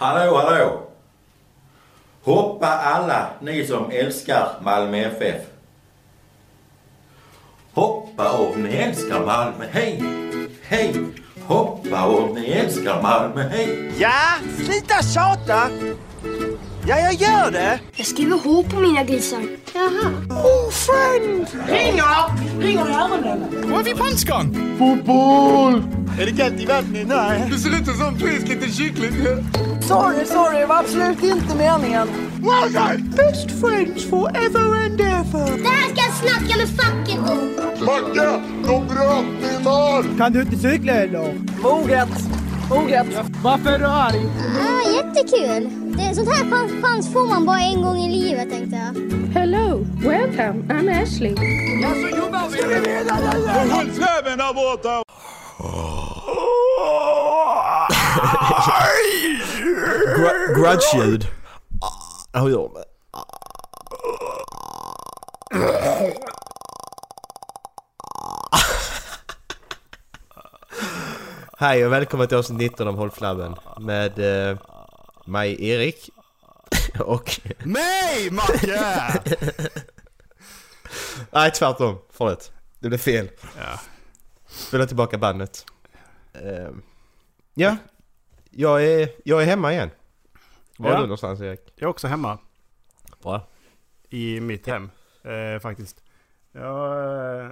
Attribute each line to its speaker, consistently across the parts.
Speaker 1: Hallå, hallå! Hoppa alla ni som älskar Malmö FF. Hoppa om ni älskar Malmö, hej! Hej! Hoppa om ni älskar Malmö, hej!
Speaker 2: Ja, sluta tjata! Ja, jag gör det!
Speaker 3: Jag skriver H på mina grisar. Jaha.
Speaker 2: Oh, friend!
Speaker 4: Ringer! Ringer det ärenden?
Speaker 5: Var är vi franskan?
Speaker 2: Fotboll! Är det kallt i vattnet? Nej.
Speaker 5: Det ser ut som frisk liten kyckling.
Speaker 4: Sorry, sorry, det var absolut inte meningen.
Speaker 2: Well Best friends forever and ever!
Speaker 3: Det här ska jag snacka med facket om.
Speaker 5: Macke, de bröt min arm!
Speaker 2: Kan du inte cykla eller?
Speaker 4: Moget. Moget.
Speaker 2: Varför är du arg?
Speaker 3: Ah, jättekul. Det, sånt här chans, chans får man bara en gång i livet tänkte jag.
Speaker 6: Hello, welcome, I'm Ashley.
Speaker 2: Ja, så jobbar vi!
Speaker 5: Håll näven där borta!
Speaker 7: Gr- Grudge-ljud. Hur gör man? Hej och välkommen till avsnitt 19 av Håll Flabben med eh, mig Erik och...
Speaker 5: Nej, Macke!
Speaker 7: Nej tvärtom, förlåt. Det blev fel.
Speaker 5: Ja.
Speaker 7: Spela tillbaka bandet. Eh, ja, jag är, jag är hemma igen. Var är
Speaker 8: Ja.
Speaker 7: du någonstans Erik?
Speaker 8: Jag är också hemma
Speaker 7: Bra.
Speaker 8: i mitt hem eh, faktiskt. Jag eh,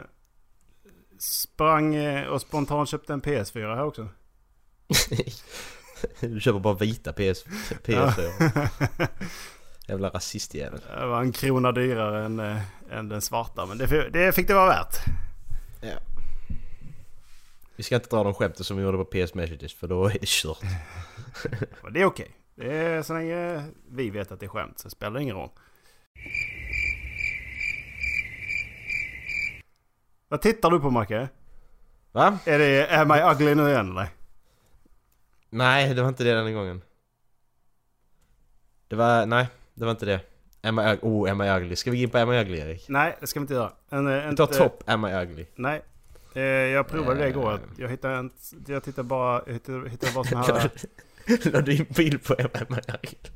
Speaker 8: sprang eh, och spontant köpte en PS4 här också.
Speaker 7: Du köper bara vita PS, PS4. Jävla rasistjävel.
Speaker 8: Det var en krona dyrare än, eh, än den svarta men det, det fick det vara värt.
Speaker 7: Vi ska inte dra de skämten som vi gjorde på PS Messages för då är det kört.
Speaker 8: Det är okej. Det är så länge vi vet att det är skämt så spelar det ingen roll. Vad tittar du på Macke?
Speaker 7: Va?
Speaker 8: Är det Am I ugly nu igen eller?
Speaker 7: Nej, det var inte det den gången. Det var, nej, det var inte det. Ug- oh, I Ugly. Ska vi gå in på Am I Ugly Erik?
Speaker 8: Nej, det ska vi inte göra. En, eh,
Speaker 7: Vi tar topp Am I Ugly.
Speaker 8: Nej. Eh, jag provade det igår.
Speaker 7: Eh.
Speaker 8: Jag hittade, en, jag tittade bara, jag hittade, hittade bara såna här...
Speaker 7: La du in bild på Ugly?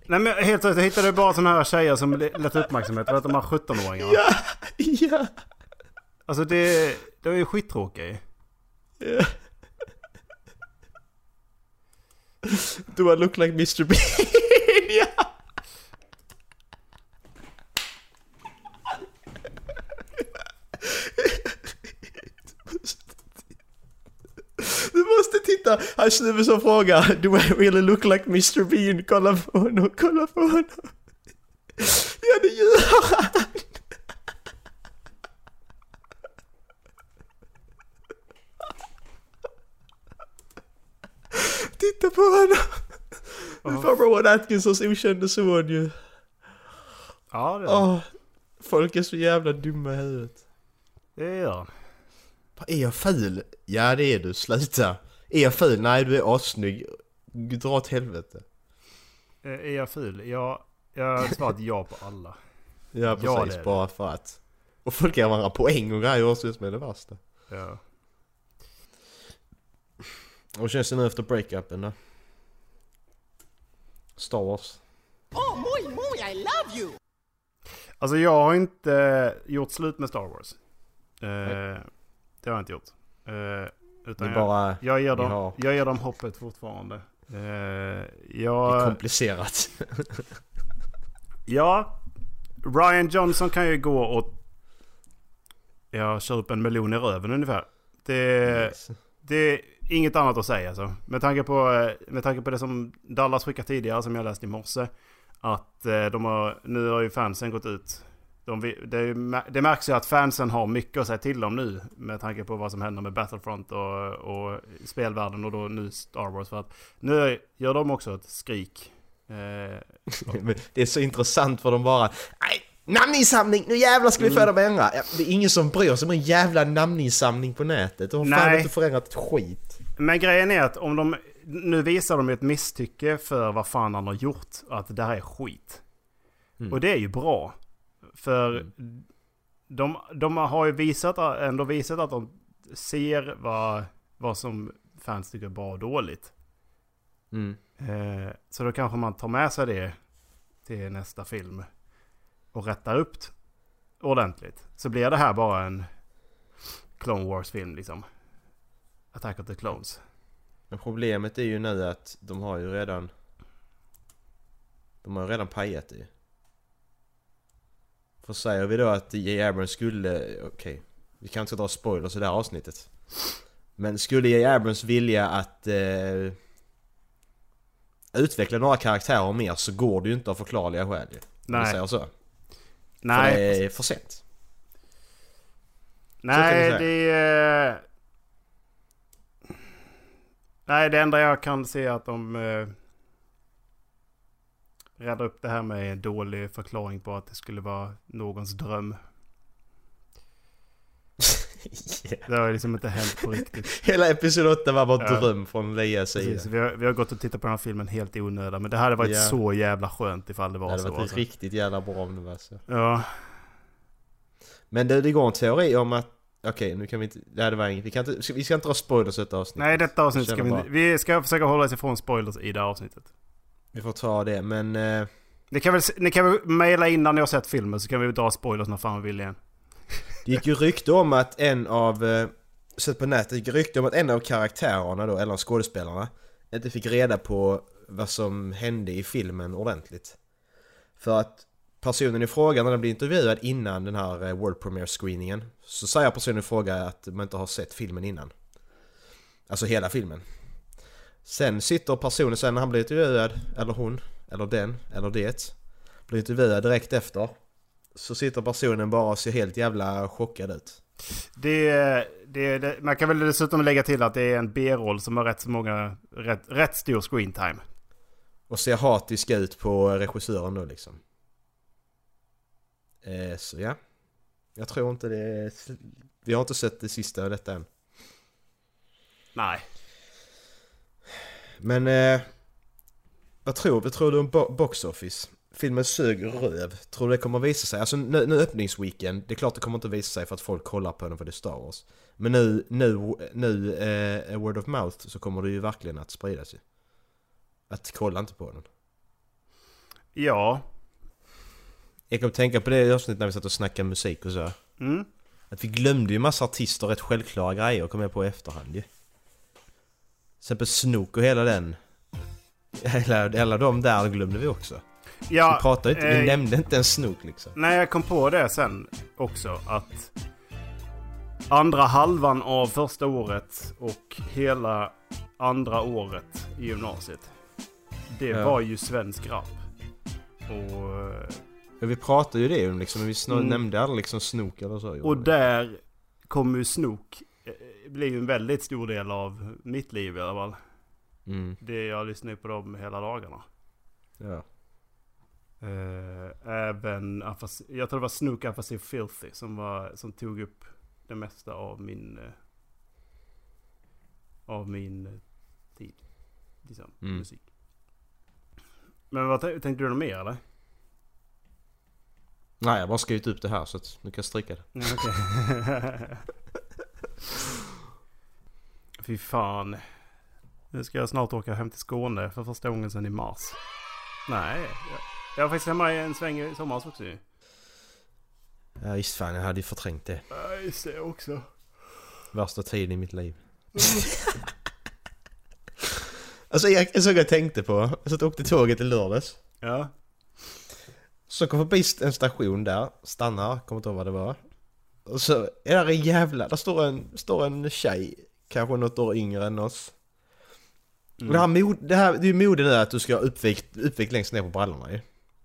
Speaker 8: Nej men helt rätt, jag hittade bara såna här tjejer som lät uppmärksamhet. Du vet de här 17-åringarna.
Speaker 7: Ja! Ja!
Speaker 8: Alltså det, det är ju skittråkigt.
Speaker 7: ja. Do I look like Mr Bean? ja! Du måste titta! Han snubben som frågar Do I really look like Mr Bean? Kolla på honom, kolla på honom! Ja det gör han! Titta på honom! Det är farbror Rowan Atkinsons okände son ju.
Speaker 8: Ja det,
Speaker 7: Åh, folk är så jävla dumma i huvudet.
Speaker 8: det han.
Speaker 7: Vad, Är jag ful? Ja det är du, sluta. Är jag ful? Nej du är assnygg. Dra åt helvete.
Speaker 8: Eh, Är jag ful? Ja, jag har svarat ja på alla.
Speaker 7: Ja precis,
Speaker 8: Ja, det är det.
Speaker 7: bara för att. Och folk ger varandra poäng och grejer också som är det värsta.
Speaker 8: Ja.
Speaker 7: Och känns det nu efter breakupen då? Star Wars.
Speaker 8: Alltså jag har inte gjort slut med Star Wars. Eh, det har jag inte gjort. Eh, utan jag,
Speaker 7: bara...
Speaker 8: jag, ger dem,
Speaker 7: har-
Speaker 8: jag ger dem hoppet fortfarande. Eh,
Speaker 7: Det är
Speaker 8: jag,
Speaker 7: komplicerat.
Speaker 8: ja, Ryan Johnson kan ju gå och jag kör upp en miljon i röven ungefär. Det, det är inget annat att säga alltså. Med tanke på, eh, med tanke på det som Dallas skickade tidigare som jag läste i morse. Att eh, de har, nu har ju fansen gått ut. De, det, det märks ju att fansen har mycket att säga till om nu. Med tanke på vad som händer med Battlefront och, och spelvärlden och då nu Star Wars. För att nu gör de också ett skrik. Eh,
Speaker 7: det är så intressant för de bara Nej, namninsamling! Nu jävlar ska vi få dem att ändra! Ja, det är ingen som bryr sig om en jävla namninsamling på nätet. De har fan
Speaker 8: Nej.
Speaker 7: inte förändrat ett skit.
Speaker 8: Men grejen är att om de... Nu visar de ett misstycke för vad fan han har gjort. Att det här är skit.
Speaker 7: Mm.
Speaker 8: Och det är ju bra. För de, de har ju visat, ändå visat att de ser vad, vad som fans tycker är bra och dåligt.
Speaker 7: Mm.
Speaker 8: Eh, så då kanske man tar med sig det till nästa film. Och rättar upp t- ordentligt. Så blir det här bara en Clone Wars-film liksom. Attack of the Clones.
Speaker 7: Men problemet är ju nu att de har ju redan... De har ju redan pajat det. För säger vi då att J. Abrams skulle... Okej. vi kan inte dra spoilers i det här avsnittet. Men skulle J. Abrams vilja att... Eh, utveckla några karaktärer mer så går det ju inte av förklarliga skäl ju.
Speaker 8: Nej.
Speaker 7: säger så.
Speaker 8: Nej,
Speaker 7: För det är för sent.
Speaker 8: Nej, det är... Nej, det enda jag kan se att de räddar upp det här med en dålig förklaring på att det skulle vara någons dröm. Det har liksom inte hänt på riktigt.
Speaker 7: Hela episod 8 var bara
Speaker 8: Ja.
Speaker 7: dröm från Leias sida.
Speaker 8: Precis, vi, har, vi har gått och tittat på den här filmen helt i onödan. Men det hade varit
Speaker 7: Ja.
Speaker 8: så jävla skönt ifall det
Speaker 7: Det
Speaker 8: var
Speaker 7: hade
Speaker 8: så.
Speaker 7: varit
Speaker 8: Alltså.
Speaker 7: riktigt jävla bra om det var så.
Speaker 8: Ja,
Speaker 7: Men det, det går en teori om att... Okej, nu kan vi inte... Det här var inget. Vi, kan inte, vi ska inte dra spoilers i detta avsnitt.
Speaker 8: nej detta avsnitt ska vi inte... Vi ska försöka hålla oss ifrån spoilers i det här avsnittet.
Speaker 7: Vi får ta det, men... Eh,
Speaker 8: Ni kan väl, ni kan väl mejla innan ni har sett filmen så kan vi dra spoilers när fan vi vill igen.
Speaker 7: det gick ju rykte om att en av... Eh, sett på nätet, det gick rykte om att en av karaktärerna då, eller skådespelarna, inte fick reda på vad som hände i filmen ordentligt. För att personen i fråga när den blir intervjuad innan den här eh, World Premiere screeningen så säger personen i fråga att man inte har sett filmen innan. Alltså hela filmen. Sen sitter personen sen när han blir intervjuad, eller hon, eller den, eller det, blir intervjuad direkt efter. Så sitter personen bara och ser helt jävla chockad ut.
Speaker 8: Det, det, det, man kan väl dessutom lägga till att det är en B-roll som har rätt så många, rätt, rätt stor screen time.
Speaker 7: Och ser hatisk ut på regissören då liksom. Eh, så ja. Jag tror inte det. Vi har inte sett det sista av detta än.
Speaker 8: Nej.
Speaker 7: Men... Eh, vad tror, vad tror du om bo- box office? Filmen sög röv. Tror du det kommer visa sig? Alltså nu, nu öppningsweekend, det är klart det kommer inte visa sig för att folk kollar på den för det är Star Wars. Men nu, nu, nu eh, word of mouth så kommer det ju verkligen att sprida sig. Att kolla inte på den.
Speaker 8: Ja.
Speaker 7: Jag kan tänka på det i avsnittet när vi satt och snackade musik och så.
Speaker 8: Mm.
Speaker 7: Att vi glömde ju massa artister rätt självklara grejer och kom med på i efterhand ju. Exempel Snook och hela den. Hela, hela de där glömde vi också.
Speaker 8: ja
Speaker 7: vi pratade inte,
Speaker 8: eh,
Speaker 7: vi nämnde inte en Snook liksom.
Speaker 8: Nej, jag kom på det sen också att andra halvan av första året och hela andra året i gymnasiet. Det
Speaker 7: Ja.
Speaker 8: var ju svensk rap. Och,
Speaker 7: Ja, vi pratade ju det liksom, men vi
Speaker 8: Mm.
Speaker 7: nämnde aldrig liksom Snook eller så.
Speaker 8: och där kommer ju Snook eh, bli ju en väldigt stor del av mitt liv i alla fall.
Speaker 7: Mm,
Speaker 8: Det jag lyssnar ju på dem hela dagarna.
Speaker 7: ja.
Speaker 8: Eh, även, jag tror det var Snook Afasi Filthy som, var, som tog upp det mesta av min eh, av min eh, tid. Liksom,
Speaker 7: Mm.
Speaker 8: musik. Men vad tän- tänkte du något mer eller?
Speaker 7: Nej, jag har bara skrivit upp det här så att nu kan jag stryka det.
Speaker 8: Ja, okej. Fy fan. Nu ska jag snart åka hem till Skåne för första gången sedan i mars. Nej, jag, jag var faktiskt hemma en sväng i somras också ju.
Speaker 7: Ja visst fan, jag hade ju förträngt det.
Speaker 8: Ja, just det också.
Speaker 7: Värsta tiden i mitt liv. alltså jag, jag såg jag tänkte på, jag satt och åkte tåget i lördags.
Speaker 8: Ja.
Speaker 7: Så kom förbi en station där, stannar, kommer inte ihåg vad det var. Och så är där en jävla, där står en, står en tjej, kanske något år yngre än oss. Och det här, mod, det här, det är ju mode nu att du ska ha uppvikt, uppvikt längst ner på brallorna ju.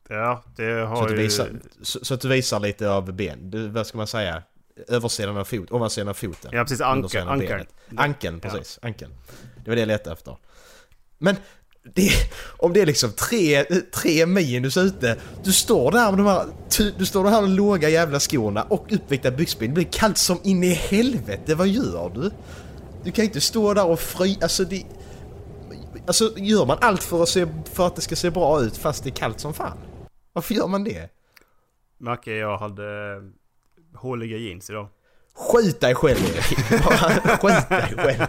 Speaker 8: Ja, det har
Speaker 7: Så att, du
Speaker 8: ju...
Speaker 7: visar, så, så att du visar lite av ben, du, vad ska man säga? Översidan av fot, ovansidan av foten.
Speaker 8: Ja, precis. Ankeln.
Speaker 7: benet. Ankeln, precis. Ankeln. Det var det jag letade efter. Men det, om det är liksom tre, tre minus ute, du står där med de här, du står där med de låga jävla skorna och uppväckta byxben. Det blir kallt som in i helvete, vad gör du? Du kan inte stå där och fry, alltså det... Alltså gör man allt för att, se, för att det ska se bra ut fast det är kallt som fan? Varför gör man det?
Speaker 8: Macke, jag hade eh, håliga jeans idag.
Speaker 7: Skjut dig själv Skjut dig själv!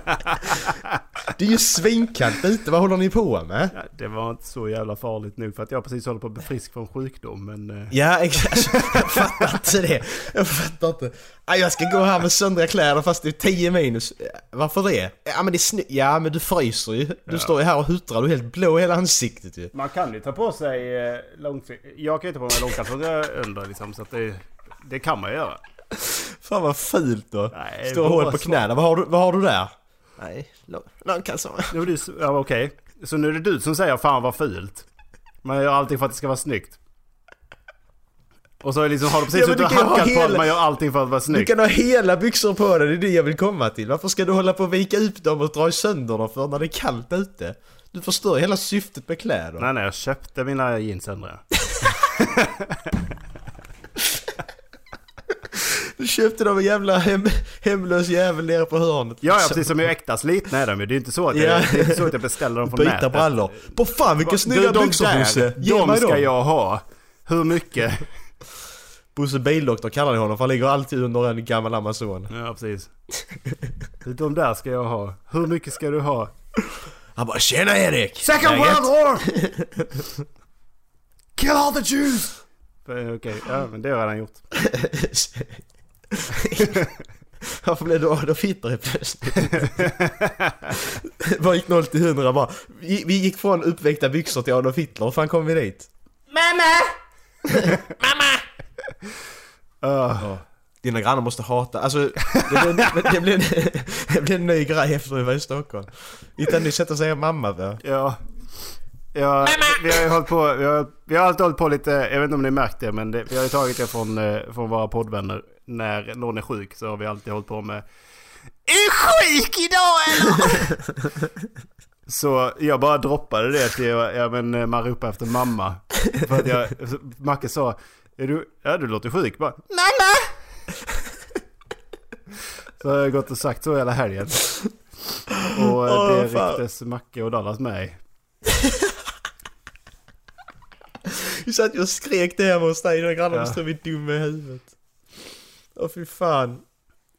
Speaker 7: Det är ju svinkallt ute, vad håller ni på med?
Speaker 8: Ja, det var inte så jävla farligt nu för att jag precis håller på att bli frisk från sjukdom men... eh,
Speaker 7: Ja exakt, jag fattar inte det. Jag fattar inte. Jag ska gå här med söndriga kläder fast det är 10 minus. Varför det? Ja men det är snö... Ja men du fryser ju. Du står ju här och huttrar, du är helt blå i hela ansiktet ju.
Speaker 8: Man kan ju ta på sig eh, långfri... Jag kan ju ta på mig långkalsonger under liksom så att det... Det kan man ju göra.
Speaker 7: Fan vad fult då.
Speaker 8: Nej,
Speaker 7: Står
Speaker 8: bara
Speaker 7: på knäna. Vad har du, vad har du där? Nej, lång- långkalsonger.
Speaker 8: Så- Ja, okej. Så nu är det du som säger fan vad fult. Man gör allting för att det ska vara snyggt. Och så liksom har du precis
Speaker 7: Ja,
Speaker 8: suttit och
Speaker 7: du kan ju ha
Speaker 8: hackat på
Speaker 7: hela-
Speaker 8: att man gör allting för att vara
Speaker 7: Du
Speaker 8: snygg.
Speaker 7: kan ha hela byxor på dig, det är det jag vill komma till. Varför ska du hålla på och vika ut dem och dra sönder dem för när det är kallt ute? Du förstör hela syftet med kläder.
Speaker 8: Nej nej, jag köpte mina jeans ändå.
Speaker 7: Du köpte dem en jävla hem, hemlös jävel nere på hörnet.
Speaker 8: Ja, ja precis som är äkta slitna är de ju. Det är inte så att, jag,
Speaker 7: Ja.
Speaker 8: det är inte så att jag beställer dem från
Speaker 7: Byta
Speaker 8: nätet.
Speaker 7: brallor. På fan vilka
Speaker 8: Du,
Speaker 7: snygga
Speaker 8: de
Speaker 7: byxor Bosse! Ge
Speaker 8: De
Speaker 7: mig
Speaker 8: ska
Speaker 7: dem!
Speaker 8: jag ha. Hur mycket?
Speaker 7: Bosse Bildoktor kallar ni honom för han ligger alltid under en gammal Amazon.
Speaker 8: Ja, precis. De där ska jag ha. Hur mycket ska du ha?
Speaker 7: Han bara 'Tjena Erik!'
Speaker 8: Second
Speaker 7: Läget?"
Speaker 8: World War! Kill all the Jews! Okej, ja men det har redan gjort.
Speaker 7: Varför blev du Adolf Hitler helt plötsligt? Bara gick 0 till 100 bara. Vi, vi gick från uppväckta byxor till Adolf Hitler, hur fan kom vi dit?
Speaker 8: Uh,
Speaker 7: Dina grannar måste hata, alltså det blev, det blev, det blev en ny grej efter vi var i Stockholm. Hitta en ny sätt att säga mamma på.
Speaker 8: ja. Ja, vi har ju hållit på, vi har, vi har alltid hållit på lite, jag vet inte om ni märkt det men det, vi har ju tagit det från, eh, från våra poddvänner. När någon är sjuk så har vi alltid hållit på med Är sjuk idag eller? Så jag bara droppade det till, ja men eh, man ropar efter mamma. För att jag, Macke sa, är du, ja du låter sjuk bara, mamma! Så har jag gått och sagt så hela helgen. Och eh, det rycktes Macke och Dallas med i.
Speaker 7: Vi satt ju och skrek det hemma hos dig, dina grannar
Speaker 8: Ja.
Speaker 7: måste vi dumma i huvudet. Åh fy fan.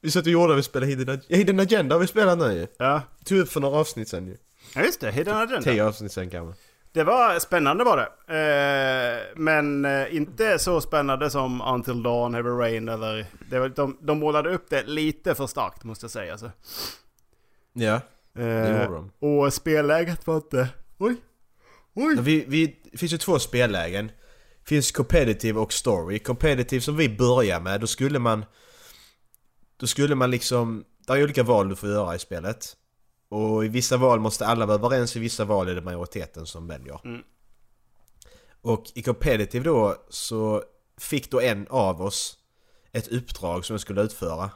Speaker 7: Vi satt och gjorde, vi spelade Hidden, Hidden Agenda har vi spelat nu ju.
Speaker 8: Ja,
Speaker 7: Tog upp för några avsnitt sen ju.
Speaker 8: ja just det, Hidden Agenda.
Speaker 7: Tio avsnitt sen kanske.
Speaker 8: Det var spännande var det. Eh, men eh, inte så spännande som Until Dawn, Heavy Rain eller... Det var, de, de målade upp det lite för starkt måste jag säga. Alltså.
Speaker 7: Ja.
Speaker 8: Eh,
Speaker 7: gjorde de.
Speaker 8: och spelläget var inte... Oj! Oj!
Speaker 7: Vi, vi, det finns ju två spellägen. Finns competitive och story. Competitive som vi börjar med, då skulle man... Då skulle man liksom... Det är olika val du får göra i spelet. Och i vissa val måste alla vara överens, i vissa val är det majoriteten som väljer.
Speaker 8: Mm.
Speaker 7: Och i competitive då så fick då en av oss ett uppdrag som jag skulle utföra.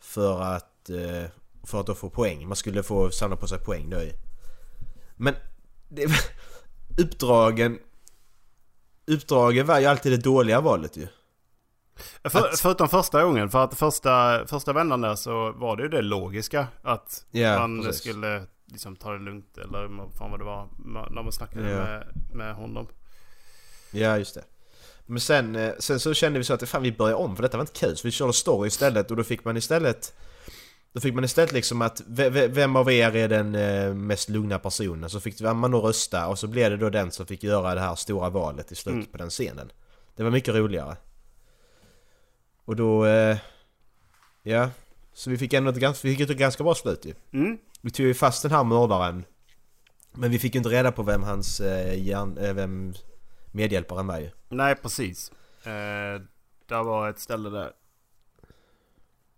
Speaker 7: För att... eh, För att då få poäng. Man skulle få samla på sig poäng då ju. Men... Det, uppdragen... Uppdragen var ju alltid det dåliga valet ju.
Speaker 8: För,
Speaker 7: att-
Speaker 8: Förutom första gången, för att första, första vändan där så var det ju det logiska. Att
Speaker 7: Ja,
Speaker 8: man
Speaker 7: precis.
Speaker 8: skulle liksom ta det lugnt eller fan vad det var. När man snackade
Speaker 7: Ja.
Speaker 8: med, med honom.
Speaker 7: Ja, just det. Men sen, eh, sen så kände vi så att fan vi börjar om för detta var inte kul. Så vi körde story istället och då fick man istället... Då fick man istället liksom att ve- ve- vem av er är den eh, mest lugna personen? Så fick man då rösta och så blev det då den som fick göra det här stora valet i slutet
Speaker 8: Mm.
Speaker 7: på den scenen. Det var mycket roligare. Och då... Eh, ja. Så vi fick ändå ett ganska, vi fick ett ganska bra slut ju.
Speaker 8: Mm.
Speaker 7: Vi tog ju fast den här mördaren. Men vi fick ju inte reda på vem hans eh, hjärn, vem medhjälparen var ju.
Speaker 8: Nej, precis. Eh, där var ett ställe där.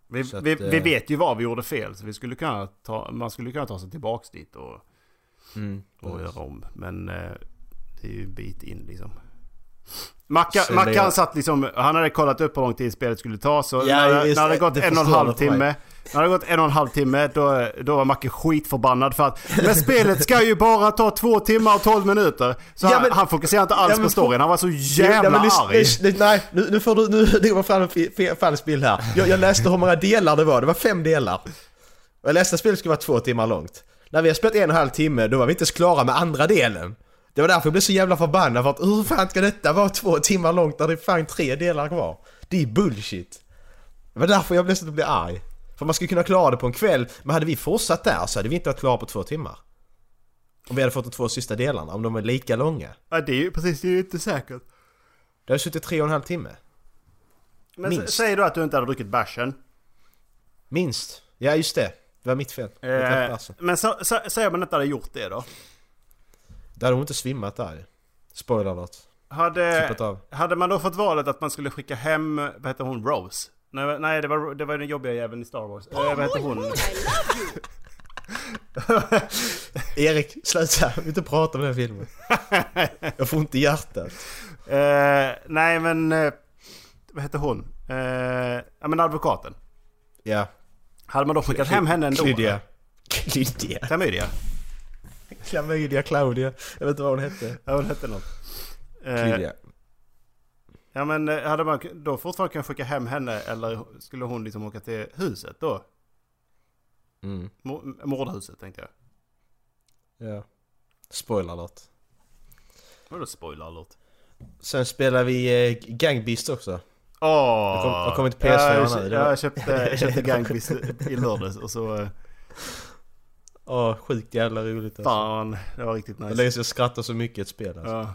Speaker 8: Vi,
Speaker 7: att,
Speaker 8: vi,
Speaker 7: eh,
Speaker 8: vi vet ju vad vi gjorde fel. Så vi skulle kunna ta, man skulle kunna ta sig tillbaks dit och,
Speaker 7: Mm,
Speaker 8: och göra om. Men eh, det är ju en bit in liksom. Macka,
Speaker 7: Så
Speaker 8: Mackan satt liksom, han hade kollat upp hur lång tid spelet skulle ta. Så
Speaker 7: Ja,
Speaker 8: när, när det
Speaker 7: det
Speaker 8: gått en och en halv
Speaker 7: för mig.
Speaker 8: När det gått en och en halv timme då, då var Macke skitförbannad för att Men spelet ska ju bara ta två timmar och tolv minuter. Så
Speaker 7: Ja,
Speaker 8: han,
Speaker 7: men-
Speaker 8: han fokuserar inte alls
Speaker 7: Ja,
Speaker 8: på storyn. Han var så jävla
Speaker 7: Ja,
Speaker 8: arg.
Speaker 7: lyssna- nej, nu, nu får du... Nu, det var fram en falsk bild här. Jag, jag läste hur många delar det var. Det var fem delar. Och jag läste att spelet skulle vara två timmar långt. När vi har spelat en och en halv timme, då var vi inte ens klara med andra delen. Det var därför jag blev så jävla förbannad för att hur fan ska detta vara två timmar långt när det är fan tre delar kvar? Det är bullshit. Det var därför jag blev så bli arg. För man skulle kunna klara det på en kväll, men hade vi fortsatt där så hade vi inte varit klara på två timmar. Om vi hade fått de två sista delarna, om de är lika långa.
Speaker 8: Ja, det är ju precis, det är ju inte säkert.
Speaker 7: Det har suttit tre och en halv timme.
Speaker 8: Men
Speaker 7: Minst.
Speaker 8: säg då att du inte hade druckit bärsen.
Speaker 7: Minst. Ja, just det. Det var mitt fel.
Speaker 8: Eh, men så, så, säg om man inte hade gjort det då.
Speaker 7: Då hade hon inte svimmat där. Spoiler alert.
Speaker 8: Hade, hade man då fått valet att man skulle skicka hem, vad heter hon, Rose? Nej, nej det, var, det var den jobbiga jäveln i Star Wars. Eh, vad heter hon?
Speaker 7: Erik, sluta! Vi vill inte prata om den här filmen. Jag får inte i hjärtat.
Speaker 8: Eh, nej men, eh, vad heter hon? Eh, ja men advokaten.
Speaker 7: Ja.
Speaker 8: Hade man då skickat hem henne ändå?
Speaker 7: Klydia. Klydia.
Speaker 8: Klamydia?
Speaker 7: Klamydia Claudia. Jag vet inte vad hon hette.
Speaker 8: Ja hon hette något.
Speaker 7: Klydia.
Speaker 8: Ja men eh, hade man då fortfarande kunnat skicka hem henne eller skulle hon liksom åka till huset då?
Speaker 7: Mm.
Speaker 8: Mo- Mordhuset tänkte jag.
Speaker 7: Ja. Spoiler alert.
Speaker 8: Vadå spoiler alert?
Speaker 7: Sen spelar vi eh, Gang Beast också.
Speaker 8: Åh!
Speaker 7: Jag kom- jag kommer till PS4
Speaker 8: jag,
Speaker 7: nu, det
Speaker 8: jag, köpte, jag köpte Gangbeast i lördags och så... eh,
Speaker 7: Åh, sjukt jävla roligt alltså.
Speaker 8: Fan, det var riktigt
Speaker 7: Jag
Speaker 8: nice.
Speaker 7: längst jag skrattar så mycket i ett spel alltså.
Speaker 8: Ja.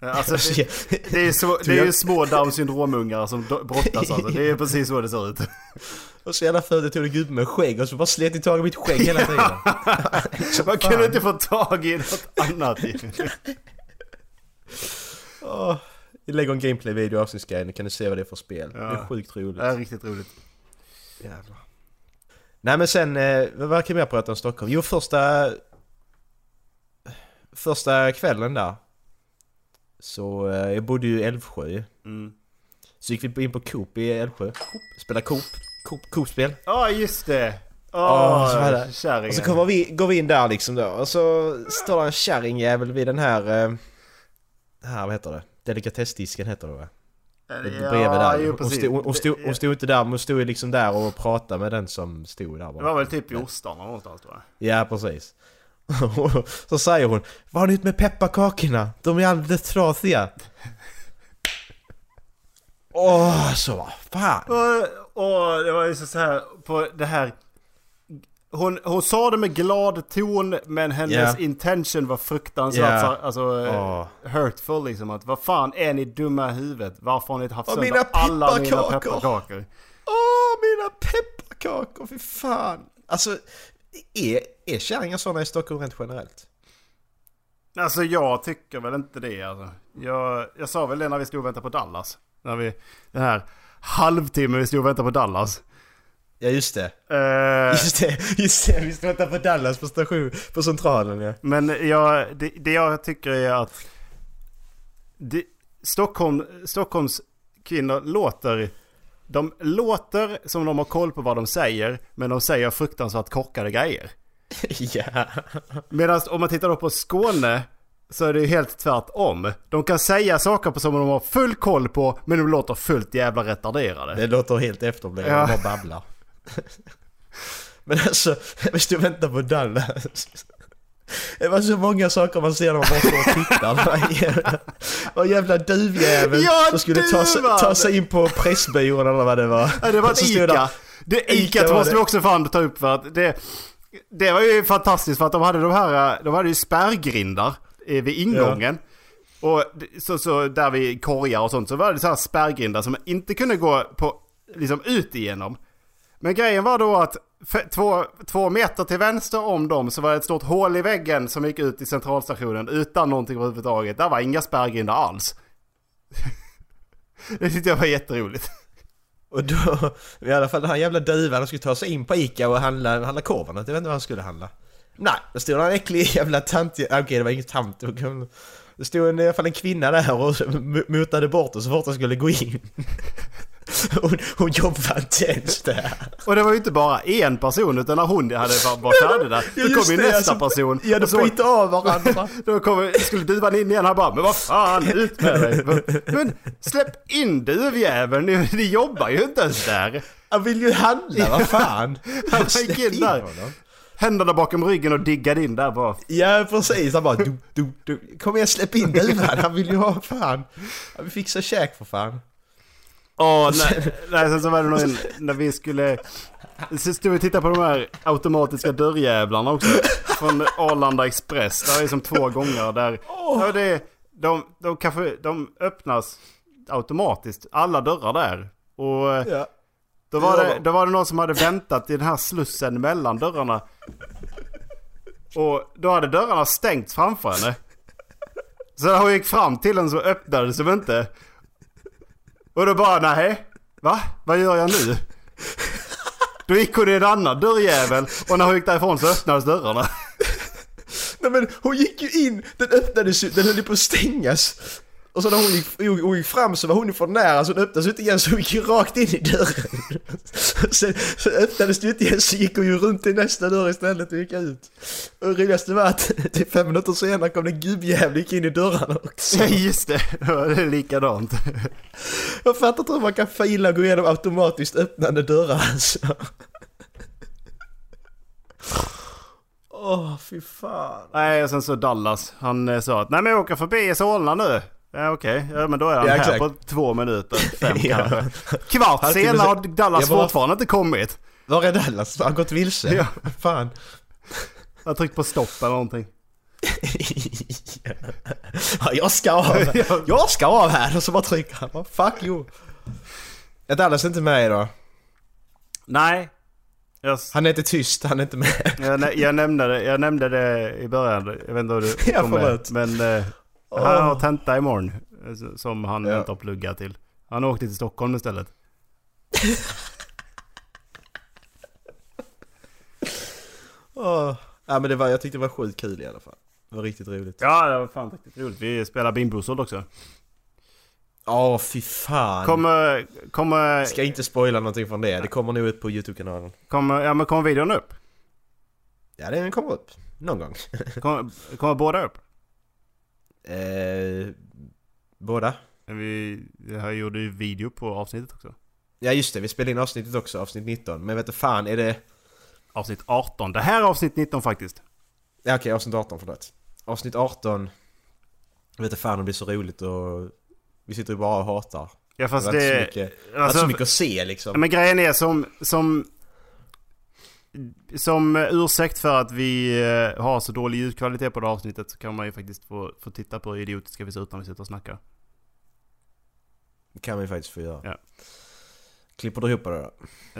Speaker 8: Ja, Alltså det, det, är så, det är ju små down syndromungar som brottas alltså. Det är precis så det ser ut.
Speaker 7: Och så jävla fult, jag tog en gubbe med skägg och så bara slet ni tag i mitt skägg hela tiden. Så
Speaker 8: Man kunde inte få tag i något annat.
Speaker 7: Åh, vi lägger en gameplay-video i avsnittsguiden, kan ni se vad det är för spel. Det är
Speaker 8: Ja.
Speaker 7: sjukt roligt.
Speaker 8: Det är riktigt roligt.
Speaker 7: Jävlar. Nej men sen, eh, vad verkar vi mer prata om Stockholm? Jo första... Första kvällen där. Så eh, jag bodde ju i Älvsjö
Speaker 8: Mm.
Speaker 7: Så gick vi in på Coop i Älvsjö. Coop. Spela Coop. Coop Coop-spel.
Speaker 8: Ja just det! Åh,
Speaker 7: var det.
Speaker 8: kärringen.
Speaker 7: Och så kommer vi, går vi in där liksom då och så står det en kärringjävel vid den här... Eh, här, vad heter det? Delikatessdisken heter det va? Bredvid där.
Speaker 8: jo,
Speaker 7: hon, stod, hon, stod,
Speaker 8: Det-
Speaker 7: hon stod inte där, men hon stod liksom där och pratade med den som stod där
Speaker 8: Det
Speaker 7: bara.
Speaker 8: var väl typ i ostarna någonstans jag.
Speaker 7: Ja, precis. Så säger hon Vad har ni gjort med pepparkakorna? De är alldeles trasiga. Åh, så vad fan.
Speaker 8: Och, och det var ju så här på det här. Hon, hon sa det med glad ton men hennes
Speaker 7: Ja.
Speaker 8: intention var fruktansvärt så- alltså,
Speaker 7: Åh.
Speaker 8: hurtful liksom. Att vad fan är ni dumma i huvudet? Varför har ni inte haft sönder
Speaker 7: mina
Speaker 8: alla mina
Speaker 7: pepparkakor. Åh, mina pepparkakor, fy fan. Alltså, är, är kärringar såna i Stockholm rent generellt?
Speaker 8: Alltså jag tycker väl inte det alltså. Jag, jag sa väl det när vi stod och väntade på Dallas. När vi, den här halvtimmen vi stod och väntade på Dallas.
Speaker 7: Ja, just det.
Speaker 8: Eh,
Speaker 7: Just det, just det. Vi ska vänta på Dallas på station, på centralen ja.
Speaker 8: Men jag, det, det jag tycker är att det, Stockholm, Stockholms kvinnor låter de låter som de har koll på vad de säger men de säger fruktansvärt korkade grejer.
Speaker 7: ja.
Speaker 8: Medan om man tittar då på Skåne så är det ju helt tvärtom. De kan säga saker på som de har full koll på men de låter fullt jävla retarderade.
Speaker 7: Det låter helt efterblivet,
Speaker 8: Ja.
Speaker 7: ja. bara babblar. Men alltså, vi stod och väntade på Dallas. Det var så många saker man ser när man bara står och tittar. Vad jävla duvjävel
Speaker 8: Ja,
Speaker 7: som skulle ta, sig- ta sig in på Pressbyrån eller vad det var.
Speaker 8: Ja, det var ett Ica.
Speaker 7: där-
Speaker 8: Det
Speaker 7: Ica
Speaker 8: Ica måste vi också fan ta upp för att det, det var ju fantastiskt för att de hade de här, de hade ju spärrgrindar eh, vid ingången. Och det- så, så där vid korgar och sånt så var det så här spärrgrindar som inte kunde gå på, liksom ut igenom. Men grejen var då att två, två meter till vänster om dem så var det ett stort hål i väggen som gick ut i centralstationen utan någonting överhuvudtaget. Där var inga spärrgrindar alls. det tyckte jag var jätteroligt.
Speaker 7: Och då, i alla fall den här jävla duvan, han skulle ta sig in på Ica och handla, handla korvarna. Jag vet inte vad han skulle handla. Nej, det stod en äcklig jävla tant, ah, okej det var ingen tant. det stod en, i alla fall en kvinna där och mutade motade bort oss så fort han skulle gå in. Hon, hon jobbade inte ens där.
Speaker 8: Och det var ju inte bara en person utan när hon hade var färdig där. Då kom ju nästa
Speaker 7: alltså,
Speaker 8: person.
Speaker 7: Ja, de bytte av varandra.
Speaker 8: Då kom, skulle duvan in igen. Han bara, men vad fan, ut med dig. Men släpp in duvjäveln, ni, ni jobbar ju inte ens där.
Speaker 7: Han vill ju handla, vad fan.
Speaker 8: Han gick in där.
Speaker 7: honom.
Speaker 8: Händerna bakom ryggen och diggade in där bara.
Speaker 7: Ja precis, han bara du, du, du. Kom igen släpp in duvan, han vill ju ha fan. Han vill fixa käk för fan.
Speaker 8: Åh, nej, nej, sen så var det någon, när vi skulle... Så stod vi och tittade på de här automatiska dörrjävlarna också. Från Arlanda Express. Det är som två gånger där... Ja, det, de, de, kanske, de öppnas automatiskt, alla dörrar där. Och eh,
Speaker 7: Ja.
Speaker 8: då var, det, då var det någon som hade väntat i den här slussen mellan dörrarna. Och då hade dörrarna stängts framför henne. Så när hon gick fram till den så öppnades de inte. Och då bara nej. Va? Vad gör jag nu? Då gick hon i en annan dörrjävel och när hon gick därifrån så öppnades dörrarna.
Speaker 7: Nej men hon gick ju in, den öppnades ju, den höll ju på att stängas. Och så när hon gick, hon hon gick fram så var hon för nära så den öppnades inte igen så hon gick ju rakt in i dörren. Sen så öppnades det inte igen så gick hon ju runt till nästa dörr istället och gick ut. Och det roligaste var att typ fem minuter senare kom det en gubbjävel gick in i dörrarna också.
Speaker 8: Ja just det, det var likadant.
Speaker 7: Jag fattar inte hur man kan fila och gå igenom automatiskt öppnande dörrar alltså. Åh, fy fan.
Speaker 8: Nej och sen så Dallas, han eh, sa att nej men jag åker förbi Solna nu. Ja okej, ja men då är han
Speaker 7: Ja,
Speaker 8: här på två minuter, fem
Speaker 7: Ja.
Speaker 8: kanske. Kvart
Speaker 7: Han
Speaker 8: senare har Dallas
Speaker 7: bara-
Speaker 8: fortfarande inte kommit.
Speaker 7: Var är Dallas? Har han gått vilse?
Speaker 8: Ja.
Speaker 7: Fan.
Speaker 8: Jag har tryckt på stopp eller någonting.
Speaker 7: ja, jag ska av. Jag ska av här! Och så bara trycker han. Fuck you. Ja, Dallas är inte med idag.
Speaker 8: Nej. Jag,
Speaker 7: Han är inte tyst, han är inte med.
Speaker 8: jag, jag, nämnde det, jag nämnde det i början, jag vet inte om du kom med. Men eh. Han har tenta imorgon. eh, Som han
Speaker 7: Ja.
Speaker 8: inte har pluggat till. Han åkte till Stockholm istället.
Speaker 7: Åh. Ja men det var, jag tyckte det var sjukt kul i alla fall. Det var riktigt roligt.
Speaker 8: Ja det var fan riktigt roligt. Vi spelar Bimbosold också.
Speaker 7: Åh fy fan.
Speaker 8: Kommer, kommer,
Speaker 7: Ska inte spoila någonting från det. Det kommer nog ut på YouTube-kanalen.
Speaker 8: kommer, ja men kommer videon upp?
Speaker 7: Ja den kommer upp. Någon gång.
Speaker 8: Kommer, kommer båda upp?
Speaker 7: Eh, båda.
Speaker 8: Vi, jag gjorde ju video på avsnittet också.
Speaker 7: Ja just det, vi spelade in avsnittet också, avsnitt 19. Men vet du fan, är det...
Speaker 8: Avsnitt 18. Det här är avsnitt 19 faktiskt.
Speaker 7: Ja okej, avsnitt 18 förlåt. Avsnitt 18... Jag vet inte fan om det är så roligt och... Vi sitter ju bara och hatar.
Speaker 8: Ja fast
Speaker 7: det
Speaker 8: det...
Speaker 7: var inte så mycket, det var inte
Speaker 8: alltså-
Speaker 7: så mycket att se liksom.
Speaker 8: Men grejen är som... Som, som ursäkt för att vi eh, har så dålig ljudkvalitet på det här avsnittet så kan man ju faktiskt få, få titta på hur idiotiska vi ser ut när vi sitter och snackar.
Speaker 7: Det kan ju faktiskt få göra.
Speaker 8: Ja.
Speaker 7: Klipper du ihop det då?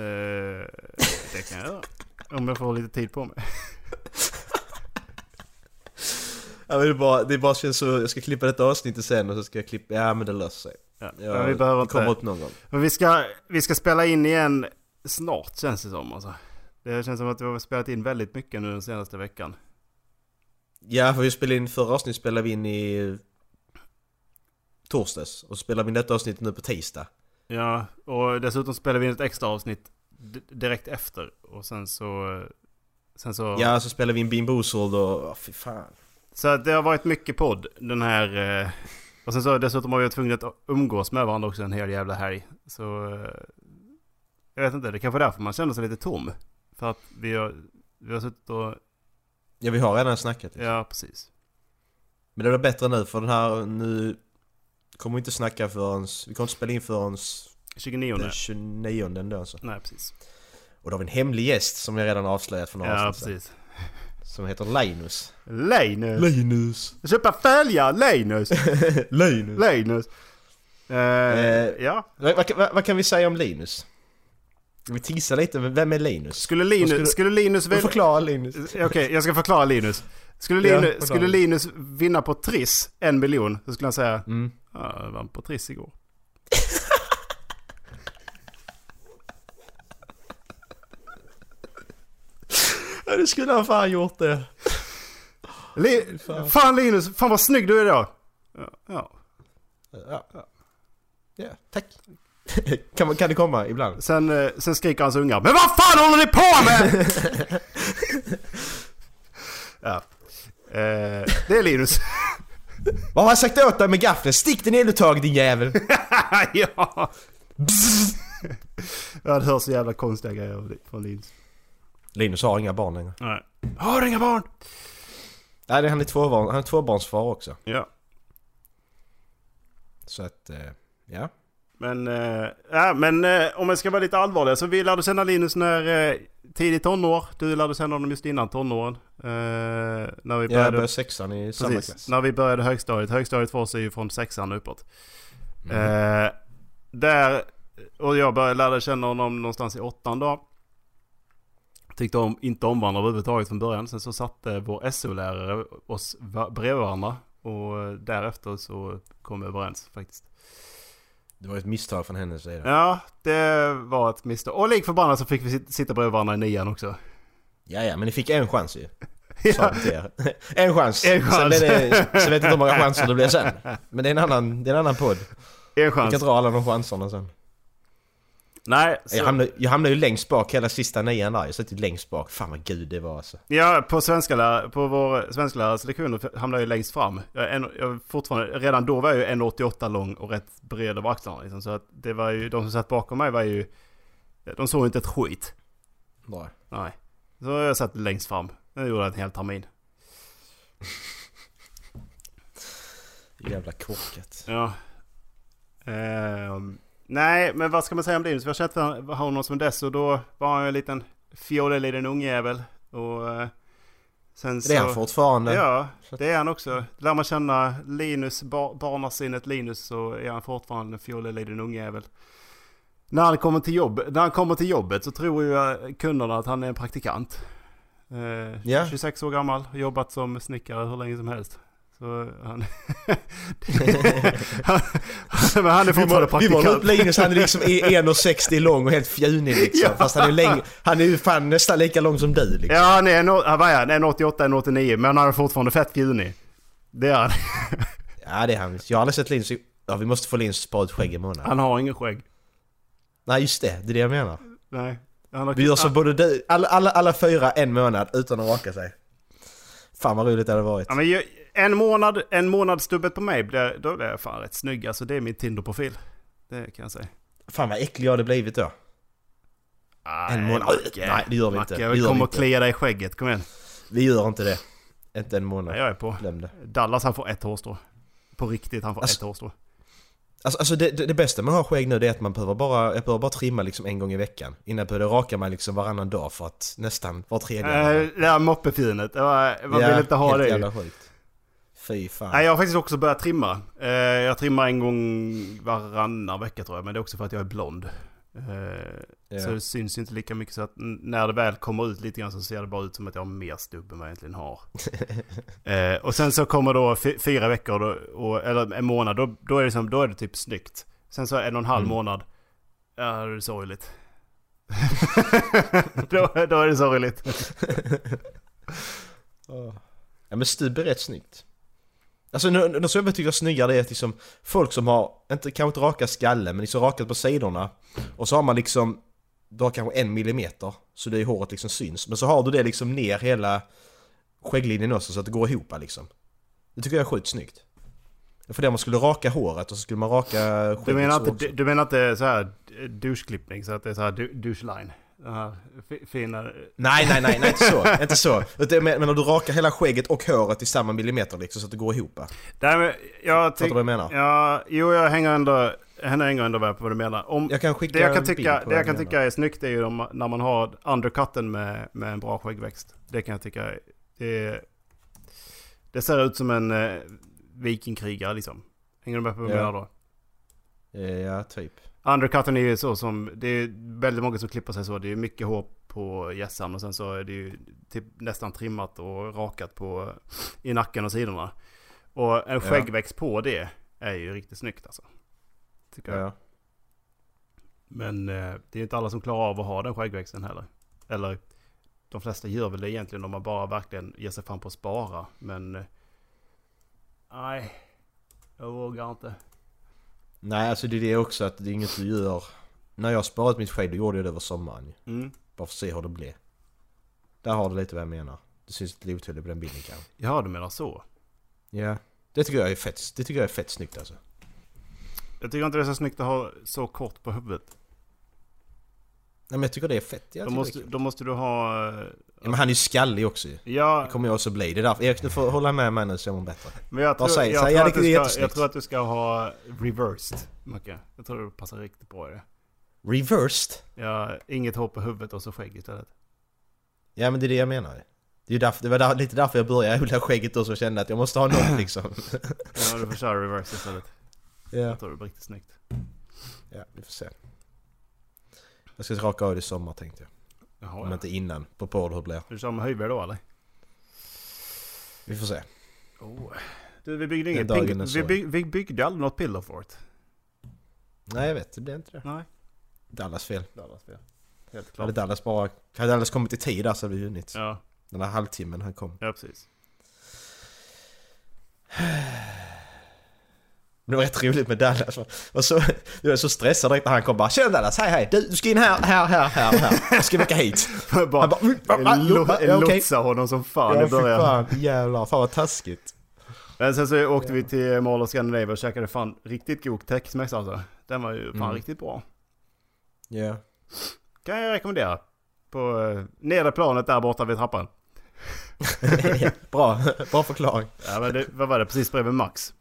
Speaker 8: Eh, det kan jag göra. Om jag får lite tid på mig.
Speaker 7: Ja men det är bara, det bara känns så, jag ska klippa detta avsnittet sen och så ska jag klippa, ja men det löser sig.
Speaker 8: Ja,
Speaker 7: Ja,
Speaker 8: vi behöver
Speaker 7: det kommer
Speaker 8: inte...
Speaker 7: upp någon gång.
Speaker 8: Men vi ska, vi ska spela in igen snart känns det som alltså. Det känns som att vi har spelat in väldigt mycket nu den senaste veckan.
Speaker 7: Ja för vi spelade in, förra avsnittet spelade vi in i torsdags. Och så spelar vi in detta avsnitt nu på tisdag.
Speaker 8: Ja, och dessutom spelar vi in ett extra avsnitt direkt efter. Och sen så... Sen så...
Speaker 7: Ja så spelar vi in Bean Boozled och, oh, fy fan.
Speaker 8: Så det har varit mycket podd den här... Eh, och sen så dessutom har vi varit tvungna att umgås med varandra också en hel jävla helg. Så... Eh, jag vet inte, det är kanske är därför man känner sig lite tom. För att vi har, vi har suttit och...
Speaker 7: Ja vi har redan snackat. Liksom.
Speaker 8: Ja, precis.
Speaker 7: Men det blir bättre nu för den här, nu kommer vi inte snacka förrän, vi kommer inte spela in förrän
Speaker 8: 29.
Speaker 7: den 29 ändå alltså.
Speaker 8: Nej, precis.
Speaker 7: Och då har vi en hemlig gäst som jag redan avslöjat för några
Speaker 8: Ja,
Speaker 7: avsnitt
Speaker 8: precis.
Speaker 7: Som heter Linus.
Speaker 8: Linus!
Speaker 7: Linus!
Speaker 8: Köpa fälgar, Linus!
Speaker 7: Linus!
Speaker 8: Linus! Eh, ja.
Speaker 7: Vad, vad, vad, vad kan vi säga om Linus? Vi tissar lite, vem är Linus?
Speaker 8: Skulle Linus,
Speaker 7: Vad
Speaker 8: skulle, Linus väl...
Speaker 7: förklara Linus.
Speaker 8: Okej, jag ska förklara Linus. Skulle,
Speaker 7: Ja,
Speaker 8: Linus,
Speaker 7: förklara.
Speaker 8: skulle Linus vinna på Triss en miljon så skulle han säga
Speaker 7: Mm.
Speaker 8: Ja, jag vann på Triss igår.
Speaker 7: Ja, det skulle han fan gjort det.
Speaker 8: Li- fan. Linus, fan vad snygg du är idag. Ja, ja.
Speaker 7: Ja, ja. ja tack. kan, man, kan det komma ibland?
Speaker 8: Sen, eh, sen skriker hans ungar Men vad fan håller ni på med? ja. Eh, det är Linus.
Speaker 7: Vad har jag sagt åt dig med gaffeln? Stick den eluttaget din jävel!
Speaker 8: ja. ja, det hörs så jävla konstiga grejer från Linus.
Speaker 7: Linus har inga barn längre.
Speaker 8: Nej. Har inga barn!
Speaker 7: Nej, det- han är, tvåbarn, han är tvåbarnsfar också.
Speaker 8: Ja.
Speaker 7: Så att, eh, ja.
Speaker 8: Men, ja, men eh, om jag ska vara lite allvarlig så vi lärde känna Linus när eh, tidigt tonår. Du lärde känna honom just innan tonåren. Eh, när vi
Speaker 7: Jag
Speaker 8: började,
Speaker 7: började sexan i samma
Speaker 8: precis,
Speaker 7: klass.
Speaker 8: när vi började högstadiet. Högstadiet för oss är ju från sexan uppåt.
Speaker 7: Mm.
Speaker 8: Eh, där, och jag började lära känna honom någonstans i åttan då. Tyckte om, inte om varandra överhuvudtaget från början. Sen så satte vår SO-lärare oss bredvid varandra. Och därefter så kom vi överens faktiskt.
Speaker 7: Det var ett misstag från hennes sida.
Speaker 8: Ja, det var ett misstag. Och lik förbannat så fick vi sit- sitta bredvid varandra i nian också.
Speaker 7: Ja, ja, men ni fick en chans ju. Er. En chans.
Speaker 8: En chans.
Speaker 7: Sen, det, sen vet jag inte hur många chanser det blev sen. Men det är en annan, det är en annan podd.
Speaker 8: En
Speaker 7: Vi
Speaker 8: chans.
Speaker 7: kan dra alla de chanserna sen.
Speaker 8: Nej, så,
Speaker 7: Jag hamnade, jag hamnade ju längst bak hela sista nian där. Jag satt ju längst bak. Fan vad gud det var alltså.
Speaker 8: ja, på svenska på vår svenska lärares lektioner hamnade jag ju längst fram. Jag, en, jag fortfarande, redan då var jag ju 1,88 lång och rätt bred över axlarna liksom, Så att det var ju, de som satt bakom mig var ju, de såg inte ett skit.
Speaker 7: Nej.
Speaker 8: Nej. Så jag satt längst fram. Det gjorde jag en hel termin.
Speaker 7: Jävla korkat.
Speaker 8: Ja. Ehm, nej, men vad ska man säga om Linus? Vi har var- honom som dess och då var han ju en liten fjollig liten ungjävel. Och eh, sen så...
Speaker 7: Det är han fortfarande.
Speaker 8: Ja, det är han också. Lär man känna Linus, bar, barnasinnet Linus så är han fortfarande en fjollig liten ungjävel. När han, kommer till jobb, när han kommer till jobbet så tror ju kunderna att han är en praktikant. Eh,
Speaker 7: Ja.
Speaker 8: 26 år gammal, jobbat som snickare hur länge som helst. Så han... han han är fortfarande
Speaker 7: målar, vi målar upp
Speaker 8: praktikant.
Speaker 7: Linus, han är liksom i 1,60 lång och helt fjunig liksom. Fast han är, läng, han är ju fan nästan lika lång som du liksom.
Speaker 8: Ja, han är, en, vad är han? En 88, en 89, men han är fortfarande fett fjunig. Det är han.
Speaker 7: Ja det är han. Jag har aldrig sett Linus. Ja vi måste få Linus spara ut skägg i månaden.
Speaker 8: Han har ingen skägg.
Speaker 7: Nej just det, det är det jag menar.
Speaker 8: Nej. Har,
Speaker 7: Vi gör så både du, alla, alla, alla fyra en månad utan att raka sig. Fan vad roligt det hade varit.
Speaker 8: Ja, men ju- en månad, en månad stubbet på mig, blir, då blir jag fan rätt snygg. Alltså det är min Tinder-profil. Det kan jag säga.
Speaker 7: Fan vad äcklig jag hade blivit då. En månad?
Speaker 8: Macke.
Speaker 7: Nej, det gör vi
Speaker 8: Macke,
Speaker 7: inte.
Speaker 8: Jag och
Speaker 7: inte.
Speaker 8: klia dig i skägget, kom igen.
Speaker 7: Vi gör inte det. Inte en månad.
Speaker 8: Nej, jag är på.
Speaker 7: Glöm det.
Speaker 8: Dallas han får ett hårstrå. På riktigt, han får
Speaker 7: Alltså-
Speaker 8: ett hårstrå.
Speaker 7: Alltså, alltså det, det, det bästa med att ha skägg nu det är att man behöver bara, jag behöver bara trimma liksom en gång i veckan. Innan jag började raka mig liksom varannan dag för att nästan var tredje.
Speaker 8: Äh, det här moppefinet, jag, jag
Speaker 7: Ja,
Speaker 8: vill inte ha
Speaker 7: helt
Speaker 8: det.
Speaker 7: jävla sjukt. Fy fan.
Speaker 8: Nej, jag har faktiskt också börjat trimma. Eh, jag trimmar en gång varannan vecka tror jag, men det är också för att jag är blond.
Speaker 7: Ja.
Speaker 8: Så det syns inte lika mycket så att när det väl kommer ut lite grann så ser det bara ut som att jag har mer stubb än vad jag egentligen har. eh, och sen så kommer då fy- fyra veckor, då, och, eller en månad, då, då, är det som, då är det typ snyggt. Sen så en och en halv
Speaker 7: Mm.
Speaker 8: månad, ja då är det sorgligt. då, då är det sorgligt.
Speaker 7: Ja men stubb är rätt snyggt. Alltså något som jag tycker är snyggare är att liksom folk som har, inte, kanske inte raka skallen men liksom rakat på sidorna och så har man liksom, du har kanske en millimeter så det är håret liksom syns. Men så har du det liksom ner hela skägglinjen också så att det går ihop liksom. Det tycker jag är sjukt snyggt. För det man skulle raka håret och så skulle man raka skägget
Speaker 8: Du menar, inte,
Speaker 7: också.
Speaker 8: du menar inte så här doucheklippning, så att det är så här du- douche-line? Den här fi- fina...
Speaker 7: Nej, nej, nej, nej, inte så. inte så. Men när du rakar hela skägget och håret i samma millimeter liksom så att det går ihop.
Speaker 8: Nej, men jag
Speaker 7: Fattar du vad jag menar?
Speaker 8: Ja, jo jag hänger ändå, jag hänger ändå med på vad du menar. Om,
Speaker 7: Jag kan skicka
Speaker 8: det jag kan tycka, det jag kan tycka är snyggt är ju om, när man har undercutten med, med en bra skäggväxt. Det kan jag tycka, det, det ser ut som en eh, vikingkrigare liksom. Hänger du med på vad jag
Speaker 7: Ja.
Speaker 8: menar då?
Speaker 7: Ja, typ.
Speaker 8: Undercutten är ju så som, det är väldigt många som klipper sig så. Det är mycket hår på hjässan och sen så är det ju typ nästan trimmat och rakat på i nacken och sidorna. Och en skäggväxt på det är ju riktigt snyggt alltså. Tycker jag.
Speaker 7: Ja.
Speaker 8: Men eh, det är inte alla som klarar av att ha den skäggväxten heller. Eller de flesta gör väl det egentligen om man bara verkligen ger sig fram på att spara. Men eh, nej, jag vågar inte.
Speaker 7: Nej, alltså det är det också att det är inget du gör... När jag sparat mitt skägg, då gjorde jag det över sommaren.
Speaker 8: Mm.
Speaker 7: Bara för att se hur det blir. Där har du lite vad jag menar. Det syns lite otydligt på den bilden kanske.
Speaker 8: Ja, du menar så.
Speaker 7: Ja. Det tycker jag är fett, det tycker jag är fett snyggt alltså.
Speaker 8: Jag tycker inte det är så snyggt att ha så kort på huvudet.
Speaker 7: Men jag tycker det är fett. Jag
Speaker 8: Då måste, då måste du ha...
Speaker 7: ja, men han är ju skallig också ju.
Speaker 8: Ja,
Speaker 7: Det kommer jag också bli. Det är därför. Erik, du får hålla med mig nu så jag mår bättre.
Speaker 8: men jag tror,
Speaker 7: säger-
Speaker 8: jag,
Speaker 7: säger
Speaker 8: tror
Speaker 7: jag? Det
Speaker 8: ska, jag tror att du ska ha reversed, Macke. Jag tror du passar riktigt bra i det.
Speaker 7: Reversed?
Speaker 8: Ja, inget hår på huvudet och så skägg istället.
Speaker 7: Ja men det är det jag menar. Det, är därför, det var där, lite därför jag började odla skägget och kände att jag måste ha något liksom.
Speaker 8: Ja, du får köra reverse istället.
Speaker 7: ja.
Speaker 8: Jag tror det blir riktigt snyggt.
Speaker 7: ja, vi får se. Jag ska raka av det i sommar tänkte jag.
Speaker 8: Jaha,
Speaker 7: Om
Speaker 8: ja.
Speaker 7: inte innan. På Pornhub blir.
Speaker 8: Du kör med hyvel då eller?
Speaker 7: Vi får se.
Speaker 8: Oh. Du, vi byggde inget
Speaker 7: dagen är
Speaker 8: vi,
Speaker 7: så.
Speaker 8: bygg, vi byggde aldrig något pillow fort.
Speaker 7: Nej jag vet, det blir inte det.
Speaker 8: Nej.
Speaker 7: Dallas fel.
Speaker 8: Dallas fel. Helt
Speaker 7: Hade
Speaker 8: klart.
Speaker 7: Dallas bara... Hade Dallas kommit i tid där så hade vi vunnit.
Speaker 8: Ja,
Speaker 7: Den där halvtimmen han kom.
Speaker 8: ja precis.
Speaker 7: Men det var rätt roligt med Dallas. Jag var så, jag var så stressad direkt när han kom bara Tjena Dallas, hej hej! Du, du ska in här, här, här, här, här. Jag ska åka hit.
Speaker 8: bara,
Speaker 7: Han bara... "Mm, ja, okej."
Speaker 8: lotsa honom som fan
Speaker 7: Ja
Speaker 8: i början.
Speaker 7: fan, jävlar. Fan vad taskigt.
Speaker 8: Men sen så åkte vi till Mall of Scandinavia och käkade fan riktigt god tex-mex alltså. Den var ju fan
Speaker 7: Mm.
Speaker 8: riktigt bra.
Speaker 7: Ja.
Speaker 8: Kan jag rekommendera. På eh, nedre planet där borta vid trappan.
Speaker 7: Bra, bra förklaring.
Speaker 8: Ja men det, vad var det? Precis bredvid Max.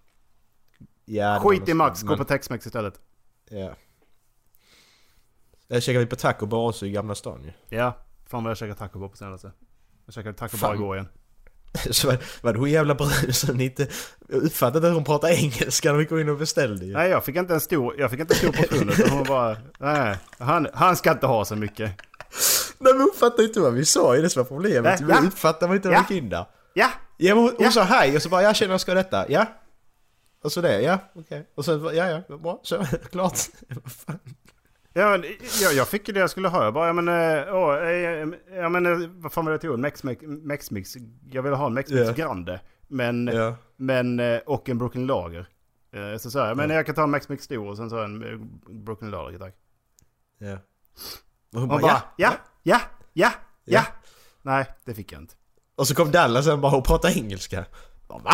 Speaker 7: Ja,
Speaker 8: Skit i Max,
Speaker 7: sånt,
Speaker 8: gå
Speaker 7: men-
Speaker 8: på tex-mex istället.
Speaker 7: Ja. Jag käkade vi på taco bar också i Gamla stan ju.
Speaker 8: Ja, fan vad jag käkade taco bar på senaste. Jag käkade taco bar igår igen.
Speaker 7: Så var, var det hon jävla brud som inte uppfattade att hon pratade engelska när vi kom in och beställde ju.
Speaker 8: Nej jag fick inte en stor, jag fick inte en stor portion utan hon bara, nej, han, han ska inte ha så mycket.
Speaker 7: Nej men hon fattade inte vad vi sa, är det som var problemet. Vi
Speaker 8: ja.
Speaker 7: uppfattade inte när
Speaker 8: Ja.
Speaker 7: vi gick in där.
Speaker 8: Ja,
Speaker 7: Ja men hon, hon
Speaker 8: Ja.
Speaker 7: sa hej och så bara jag känner jag ska detta, ja. Och så det, ja okej. Och sen ja ja, bra, så klart.
Speaker 8: Ja, men, jag, jag fick ju det jag skulle ha. Jag bara, ja men, eh, åh, eh, ja, men eh, vad fan var det jag tog? Mex, Mex. Jag ville ha en Mex Mix
Speaker 7: Ja.
Speaker 8: Grande. Men,
Speaker 7: Ja.
Speaker 8: men, eh, och en Brooklyn Lager. Eh, Så sa jag, men
Speaker 7: Ja.
Speaker 8: jag kan ta en Mex Mix stor och sen så en eh, Brooklyn Lager tack.
Speaker 7: Ja. Och hon bara, ja,
Speaker 8: ja, ja, ja. Ja. Nej, det fick jag inte.
Speaker 7: Och så kom Dallas och bara och pratade engelska. Va?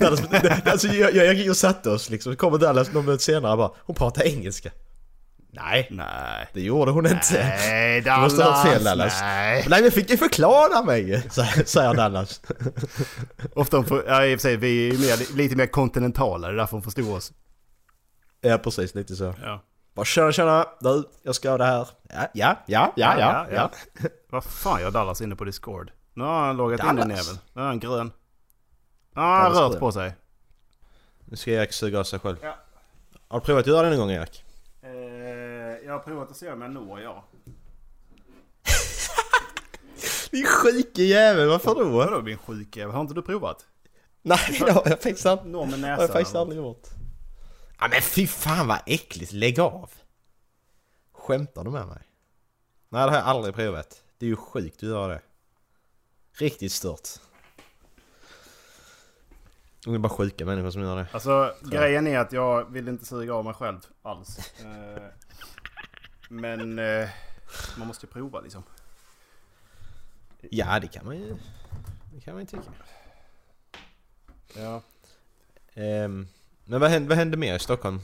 Speaker 7: Dallas, alltså, jag, jag gick och satte oss liksom. Så kommer Dallas någon minut senare och bara Hon pratar engelska. Nej,
Speaker 8: Nej.
Speaker 7: det gjorde hon inte.
Speaker 8: Nej,
Speaker 7: Du måste ha fel Dallas.
Speaker 8: Nej.
Speaker 7: Nej men jag fick ju förklara mig säger- Dallas.
Speaker 8: Ofta får, ja i och för sig, vi är mer, lite mer kontinentala. Det är därför hon förstår oss.
Speaker 7: Ja precis, lite så.
Speaker 8: Ja.
Speaker 7: Bara tjena tjena, du, jag ska ha det här. Ja, ja, ja, ja, ja, ja.
Speaker 8: Vad fan gör Dallas inne på Discord? Nu har han loggat in den
Speaker 7: Dallas?
Speaker 8: jäveln. Nu är han grön. Har han
Speaker 7: Dallas
Speaker 8: rört på sig.
Speaker 7: Nu ska Erik suga av sig själv.
Speaker 8: Ja.
Speaker 7: Har du provat att göra det någon gång Erik?
Speaker 8: Eh, jag har provat att se om jag når ja.
Speaker 7: Din sjuke jävel, varför då?
Speaker 8: Vadå din sjuk jävel? Har inte du provat?
Speaker 7: Nej det har jag faktiskt aldrig,
Speaker 8: Når med
Speaker 7: har jag
Speaker 8: näsan.
Speaker 7: faktiskt aldrig gjort. Ja men fy fan vad äckligt, lägg av! Skämtar du med mig? Nej det har jag aldrig provat. Det är ju sjukt att göra det. Riktigt stört. Det är bara sjuka människor som gör det.
Speaker 8: Alltså grejen är att jag vill inte suga av mig själv alls. Eh, men eh, man måste ju prova liksom.
Speaker 7: Ja det kan man ju... Det kan man ju tycka.
Speaker 8: Ja.
Speaker 7: Ehm, men vad hände, vad hände mer i Stockholm?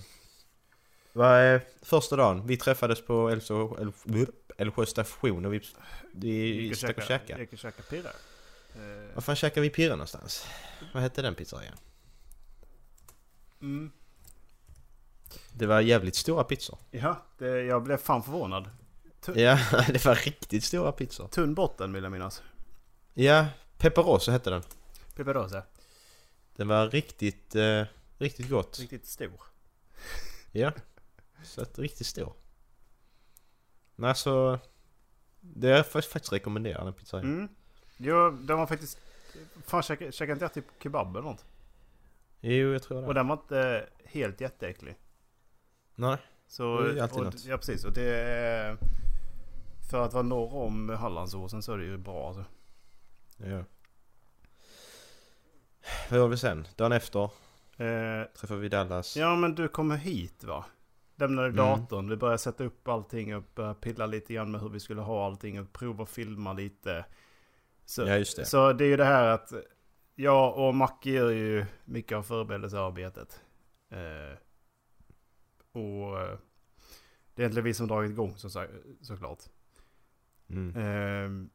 Speaker 7: Vad är första dagen? Vi träffades på Älvsjö Älv- Älvsjö station och vi, vi och käkade.
Speaker 8: Gick och käka pirrar. Eh,
Speaker 7: Vad fan käkade vi pirra någonstans? Vad hette den pizzerian?
Speaker 8: mm.
Speaker 7: Det var jävligt stora pizzor.
Speaker 8: Ja, det, jag blev fan förvånad.
Speaker 7: Ja, det var riktigt stora pizzor.
Speaker 8: Tunn botten vill jag minnas.
Speaker 7: Ja, Pepperoso hette den.
Speaker 8: Pepperosa.
Speaker 7: Den var riktigt, eh, riktigt gott.
Speaker 8: Riktigt stor.
Speaker 7: Ja, så att riktigt stor. Men alltså, det är jag faktiskt faktiskt rekommendera den pizzerian.
Speaker 8: Mm. Jo, den var faktiskt... Fan, käkade, käkade inte jag typ kebab eller något?
Speaker 7: Jo, jag tror det.
Speaker 8: Och den var inte helt jätteäcklig.
Speaker 7: Nej.
Speaker 8: Så,
Speaker 7: Det är ju alltid
Speaker 8: och,
Speaker 7: något.
Speaker 8: Ja, precis. Och det är... För att vara norr om Hallandsåsen så är det ju bra alltså.
Speaker 7: Ja. Vad gör vi sen? Dagen efter
Speaker 8: Eh,
Speaker 7: träffar vi Dallas.
Speaker 8: ja, men du kommer hit va? Lämnade
Speaker 7: Mm.
Speaker 8: datorn. Vi började sätta upp allting och började pilla lite grann med hur vi skulle ha allting och prova att filma lite. Så,
Speaker 7: Ja, just det.
Speaker 8: Så det är ju det här att jag och Macke gör ju mycket av förberedelsearbetet. Eh, och eh, Det är egentligen vi som dragit igång så, såklart.
Speaker 7: Mm.
Speaker 8: Ehm,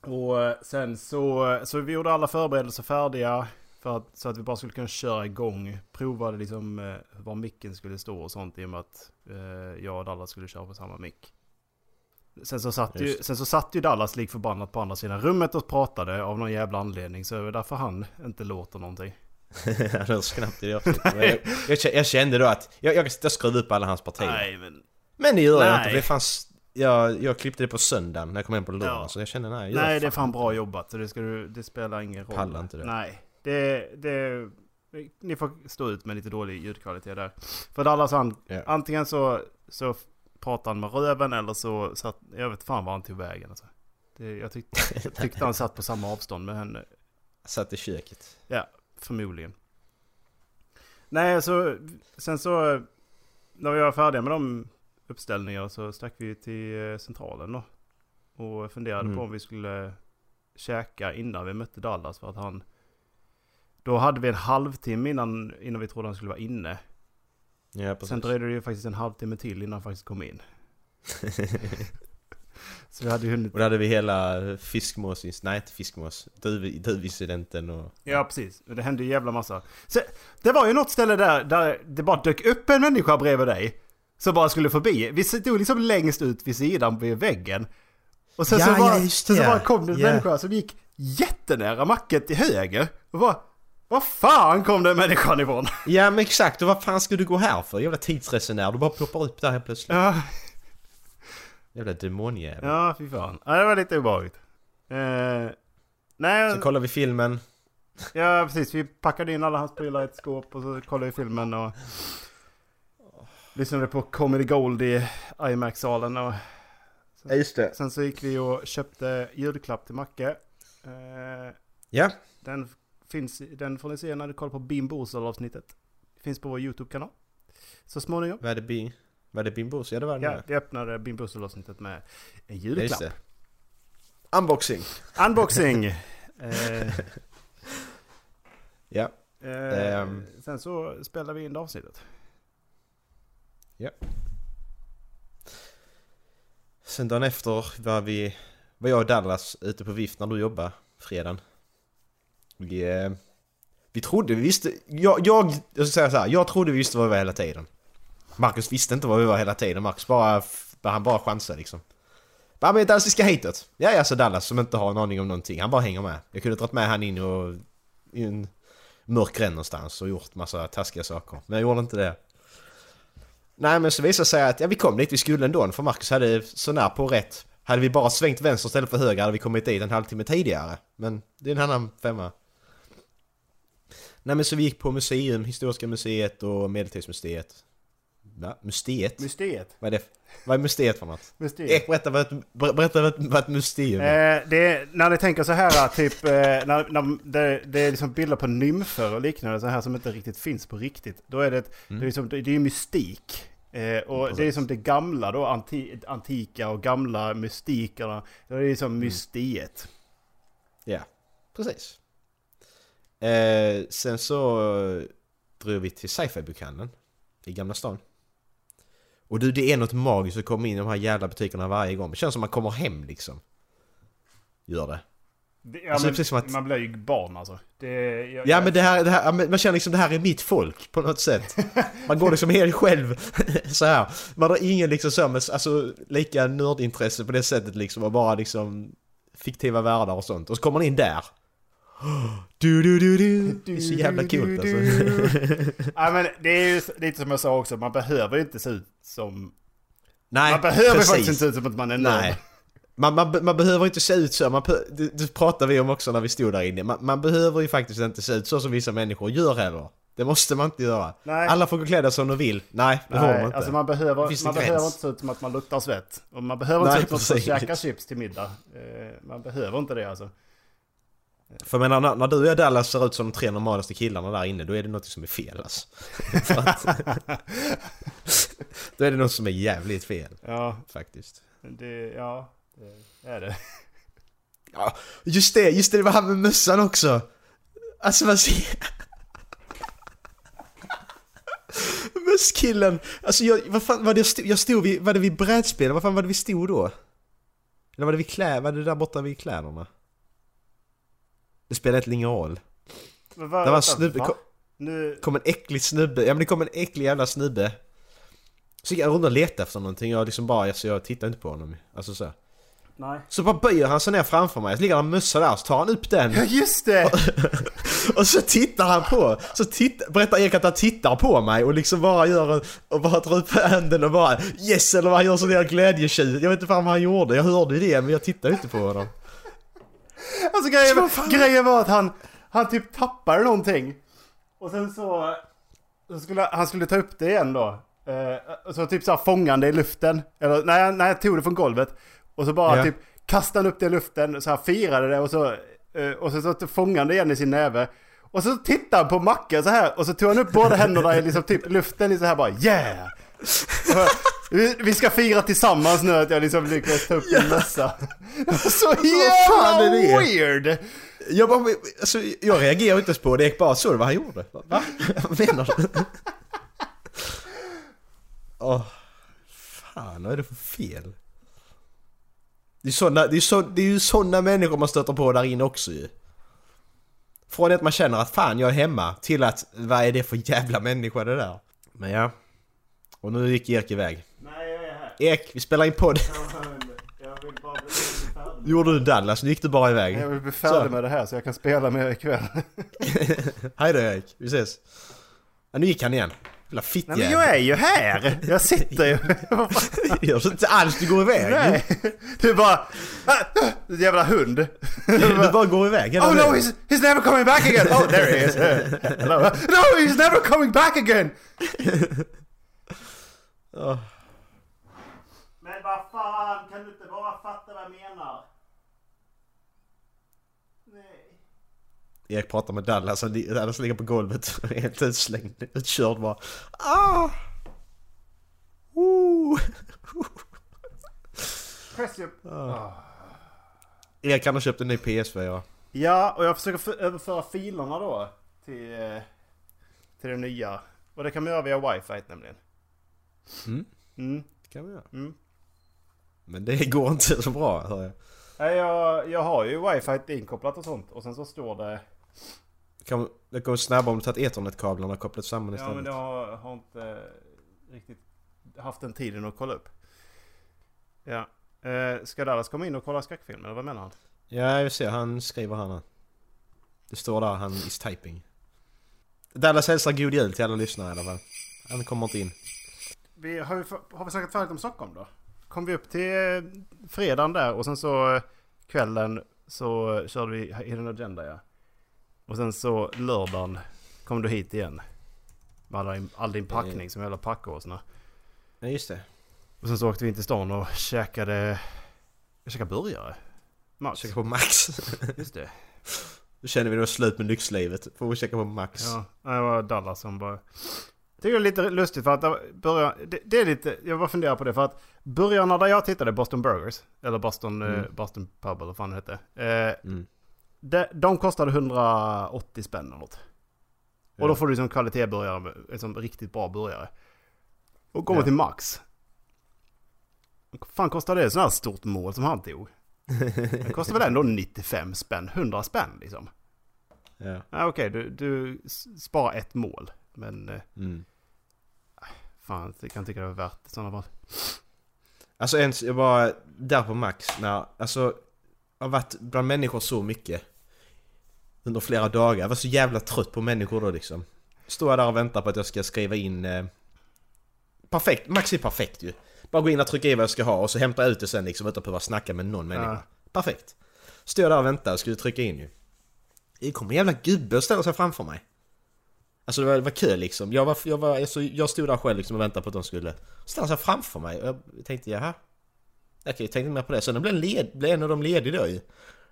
Speaker 8: och eh, sen så, så vi gjorde alla förberedelser färdiga. För att, så att vi bara skulle kunna köra igång. Provade liksom eh, var micken skulle stå och sånt i och med att eh, jag och Dallas skulle köra på samma mick. Sen så, satt ju, sen så satt ju Dallas lik förbannat på andra sidan rummet och pratade av någon jävla anledning. Så det var därför han inte låter någonting.
Speaker 7: det hörs knappt i det jag, jag, jag kände då att jag, jag, jag skrev upp alla hans partier.
Speaker 8: Nej men...
Speaker 7: Men det gör jag
Speaker 8: Nej.
Speaker 7: inte för det fanns... Jag, jag klippte det på söndagen när jag kom hem på lördagen
Speaker 8: Ja.
Speaker 7: så jag kände nej, jag
Speaker 8: Nej det är fan bra jobbat. Så det, ska du, det spelar ingen roll.
Speaker 7: Pallar inte det.
Speaker 8: Nej. Det, det, ni får stå ut med lite dålig ljudkvalitet där. För Dallas han,
Speaker 7: Ja.
Speaker 8: antingen så, så pratar han med röven eller så satt, jag vet fan var han tog vägen alltså. Det, jag, tyck, jag tyckte han satt på samma avstånd med henne.
Speaker 7: Satt i köket.
Speaker 8: Ja, förmodligen. Nej, så sen så när vi var färdiga med de uppställningarna så stack vi till eh, centralen då. Och funderade
Speaker 7: Mm.
Speaker 8: på om vi skulle käka innan vi mötte Dallas för att han... Då hade vi en halvtimme innan, innan vi trodde han skulle vara inne.
Speaker 7: Ja precis.
Speaker 8: Sen dröjde det ju faktiskt en halvtimme till innan han faktiskt kom in. så vi hade hunnit...
Speaker 7: Och då hade vi hela fiskmås... Nej inte fiskmås. Duv- Duvincidenten och...
Speaker 8: Ja, precis. Det hände ju jävla massa. Så, det var ju något ställe där, där det bara dök upp en människa bredvid dig. Som bara skulle förbi. Vi stod liksom längst ut vid sidan vid väggen. Och sen,
Speaker 7: Ja,
Speaker 8: så, bara,
Speaker 7: ja,
Speaker 8: sen så bara kom det en
Speaker 7: Ja.
Speaker 8: människa som gick jättenära macken till höger. Och bara... Vad fan kom den människan ifrån?
Speaker 7: Ja men exakt, och vad fan ska du gå här för? Jävla tidsresenär, du bara ploppar upp där helt plötsligt.
Speaker 8: Ja,
Speaker 7: Jävla demonjävel.
Speaker 8: ja fy fan. Ja, det var lite obehagligt. Eh, nej,
Speaker 7: Sen kollar vi filmen.
Speaker 8: ja precis. Vi packade in alla hans prylar i ett skåp och så kollade vi filmen och... Lyssnade på Comedy Gold i IMAX-salen och...
Speaker 7: Ja just det.
Speaker 8: Sen så gick vi och köpte julklapp till Macke. Eh,
Speaker 7: Ja,
Speaker 8: den, finns, den får ni se när du kollar på Bim Borsel-avsnittet. Finns på vår YouTube-kanal. Så småningom.
Speaker 7: vad är det bi... Vad är det Bimbos? Ja det var det
Speaker 8: Ja, vi öppnade Bim Borsel-avsnittet med en
Speaker 7: Ja, just
Speaker 8: julklapp.
Speaker 7: det. Unboxing.
Speaker 8: Unboxing! eh,
Speaker 7: Ja.
Speaker 8: eh,
Speaker 7: Ehm.
Speaker 8: Sen så spelade vi in det avsnittet.
Speaker 7: Sen dagen efter var vi... Var jag och Dallas ute på vift när du jobbade, fredagen. Vi... Vi trodde vi visste... Jag, jag, jag ska säga så här, jag trodde vi visste var vi var hela tiden. Marcus visste inte var vi var hela tiden. Marcus bara... Han bara chansade liksom. Bara men Dallas vi ska hitåt. Ja ja, Dallas som inte har en aning om någonting. Han bara hänger med. Jag kunde dragit med han in och... I en mörk gränd någonstans och gjort massa taskiga saker. Men jag gjorde inte det. Nej men så visade det sig att ja, vi kom dit vi skulle ändå för Marcus hade sånär på rätt. Hade vi bara svängt vänster istället för höger hade vi kommit dit en halvtimme tidigare. Men det är en annan femma. Nej men så vi gick på museum, Historiska museet och Medeltidsmuseet. Va? Museet?
Speaker 8: Mysteriet.
Speaker 7: Vad är det? Vad är museet för något?
Speaker 8: Mysteriet.
Speaker 7: Ek, berätta vad ett, berätta vad ett, vad ett museum är.
Speaker 8: Eh, det är, när ni tänker så här, typ, eh, när, när det, det är liksom bilder på nymfer och liknande, så här som inte riktigt finns på riktigt. Då är det, ett, det är liksom, det är mystik. Eh, och det är som det gamla då, anti, antika och gamla mystikerna. Det är liksom mystiet.
Speaker 7: Ja, precis. Eh, sen så drog vi till sci-fi-bokhandeln i Gamla stan. Och du, det är något magiskt att komma in i de här jävla butikerna varje gång. Det känns som man kommer hem liksom. Gör det.
Speaker 8: Det, ja,
Speaker 7: Alltså,
Speaker 8: men,
Speaker 7: precis som att-
Speaker 8: Man blir ju barn alltså. Det, jag,
Speaker 7: Ja men det här, det här, men man känner liksom det här är mitt folk på något sätt. Man går liksom helt själv så här. Man har ingen liksom så med, alltså lika nördintresse på det sättet liksom och bara liksom fiktiva världar och sånt. Och så kommer man in där. Du, du, du, du. Det är så jävla coolt alltså.
Speaker 8: ja, men det är ju lite som jag sa också, man behöver inte se ut som...
Speaker 7: Nej,
Speaker 8: Man behöver
Speaker 7: precis.
Speaker 8: faktiskt inte se ut som att man är nörd.
Speaker 7: Nej. Man, man, man behöver inte se ut så, man, det, det pratade vi om också när vi stod där inne. Man, man behöver ju faktiskt inte se ut så som vissa människor gör heller. Det måste man inte göra.
Speaker 8: Nej.
Speaker 7: Alla får gå klädda som de vill. Nej, det får
Speaker 8: Nej,
Speaker 7: inte.
Speaker 8: alltså man behöver, man
Speaker 7: gräns.
Speaker 8: behöver inte se ut som att man luktar svett. Och man behöver inte se ut som att man käkar chips till middag. Eh, man behöver inte det alltså.
Speaker 7: För menar, när, när du och Dallas ser ut som de tre normalaste killarna där inne, då är det något som är fel alltså. Då är det något som är jävligt fel,
Speaker 8: Ja,
Speaker 7: faktiskt.
Speaker 8: det, ja, det är det.
Speaker 7: Ja, just det, just det, det var han med mössan också! Alltså man ser... Musskillen! Alltså jag, vad fan var det jag stod, jag stod vid, var det vid brädspel? Vad fan var det vi stod då? Eller var det vid klä, var det där borta vid kläderna? Det spelar ingen roll.
Speaker 8: Men vad-
Speaker 7: Det var
Speaker 8: vänta,
Speaker 7: snubbe,
Speaker 8: va?
Speaker 7: kom,
Speaker 8: Nu...
Speaker 7: kom en äcklig snubbe, ja men det kom en äcklig jävla snubbe. Så gick jag runt och letade efter någonting och liksom bara, alltså jag tittade inte på honom. Alltså så.
Speaker 8: Nej.
Speaker 7: Så bara böjer han sig ner framför mig, så ligger han en mössa där, så tar han upp den.
Speaker 8: Ja just det!
Speaker 7: Och så tittar han på, så titt, berättar Erik att han tittar på mig och liksom bara gör en, och bara drar upp handen och bara yes eller vad han gör sån där glädjetjut. Jag vet inte fan vad han gjorde, jag hörde ju det men jag tittade inte på honom.
Speaker 8: Alltså grejen, var- grejen var att han, han typ tappade någonting. Och sen så... så skulle, han skulle ta upp det igen då. Eh, och så typ så här fångande i luften. Eller nej, nej, jag tog det från golvet. Och så bara
Speaker 7: Ja.
Speaker 8: typ kastade han upp det i luften, så här firade det och så... eh, och så, så fångade det igen i sin näve. Och så tittade han på Macke så här och så tog han upp båda händerna i liksom typ luften i så här bara yeah! Vi, ska fira tillsammans nu att jag liksom lyckades ta upp din mössa. Så jävla weird!
Speaker 7: Jag bara, alltså jag reagerade inte ens på det, Erik bara såg vad han gjorde? Va? Vad menar du? Åh, fan vad är det för fel? Det är, såna, det, är så, det är ju sådana människor man stöter på där inne också ju. Från att man känner att fan jag är hemma till att vad är det för jävla människa det där? Men ja. Och nu gick Erik iväg.
Speaker 8: Nej, jag är här.
Speaker 7: Erik, vi spelar in podd.
Speaker 8: Jag vill bara bli färdig.
Speaker 7: Gjorde du Dallas, nu gick du bara iväg.
Speaker 8: Jag vill bli färdig
Speaker 7: Så.
Speaker 8: med det här så jag kan spela med er ikväll.
Speaker 7: Hej då Erik, vi ses. Ja, nu gick han igen. Jävla
Speaker 8: Nej men
Speaker 7: fittjävel.
Speaker 8: jag är ju här! Jag sitter ju.
Speaker 7: Gör så inte alls, du går iväg.
Speaker 8: Nej. Du bara... Ah, Jävla hund.
Speaker 7: Du bara går iväg.
Speaker 8: Oh no, he's, he's never coming back again! Oh, there he is! Hello. No, he's never coming back again! Men vad fan, kan du inte bara fatta vad jag menar? Nej.
Speaker 7: Erik pratar med Dallas, han Dallas ligger på golvet helt utslängd, utkörd bara. Ah! Woo!
Speaker 8: Press your...
Speaker 7: Erik han har köpt en ny PS4.
Speaker 8: Ja, och jag försöker för- överföra filerna då till, eh, till det nya. Och det kan man göra via wifi nämligen.
Speaker 7: Mm.
Speaker 8: Mm.
Speaker 7: Det kan vi göra.
Speaker 8: Mm.
Speaker 7: Men det går inte så bra hör jag.
Speaker 8: Nej, jag, jag har ju wifi inkopplat och sånt. Och sen så står det...
Speaker 7: Kan, det går snabbare om du tagit ethernet-kablarna och kopplat samman
Speaker 8: Ja
Speaker 7: istället.
Speaker 8: men jag har, har inte riktigt haft den tiden att kolla upp. Ja. Eh, ska Dallas komma in och kolla skräckfilm eller vad menar han?
Speaker 7: Ja, jag ser. Han skriver här nu. Det står där, han is typing. Dallas hälsar god jul till alla lyssnare i alla fall. Han kommer inte in.
Speaker 8: Vi, har, vi, har vi snackat färdigt om Stockholm då? Kom vi upp till eh, fredagen där och sen så eh, kvällen så eh, körde vi Hidden Agenda ja. Och sen så lördagen kom du hit igen. Med all din, all din packning som jävla packåsna.
Speaker 7: Ja, just det.
Speaker 8: Och sen så åkte vi in till stan och käkade... Jag käkade burgare. Max.
Speaker 7: Käka på Max.
Speaker 8: Just det.
Speaker 7: Då känner vi var slut med lyxlivet. Får vi käka på Max.
Speaker 8: Ja, det var Dallas som bara... Tycker det är lite lustigt för att det börjar, det, det är lite, jag bara funderar på det för att början där jag tittade, Boston Burgers, eller Boston, eh,
Speaker 7: Mm.
Speaker 8: Boston Pub eller vad fan det hette. Eh,
Speaker 7: Mm.
Speaker 8: de, de kostade 180 spänn eller något. Och
Speaker 7: Ja.
Speaker 8: då får du liksom kvalitetsburgare, liksom riktigt bra burgare. Och kommer
Speaker 7: Ja.
Speaker 8: till Max. Vad fan kostar det? Sån här stort mål som han tog. Det kostar väl ändå 95 spänn, 100 spänn liksom.
Speaker 7: Ja.
Speaker 8: Ja, Okej, du, du s- sparar ett mål. Men eh,
Speaker 7: Mm.
Speaker 8: Fan, jag kan tycka det var värt i sådana fall.
Speaker 7: Alltså ens, jag var där på Max när, alltså jag har varit bland människor så mycket under flera dagar. Jag var så jävla trött på människor då liksom. Står jag där och väntar på att jag ska skriva in... Eh, perfekt, Max är perfekt ju. Bara gå in och trycka i vad jag ska ha och så hämtar jag ut det sen liksom utan att behöva snacka med någon människa.
Speaker 8: Ja.
Speaker 7: Perfekt. Står jag där och väntar och skulle trycka in ju. Det kom en jävla gubbe och ställer sig framför mig. Alltså det var, det var kö liksom. Jag, var, jag, var, alltså, jag stod där själv liksom och väntade på att de skulle ställa sig framför mig. Och jag tänkte jaha. Okej, jag tänkte mer på det. Sen blev, led, blev en av dem ledig då ju. Ja,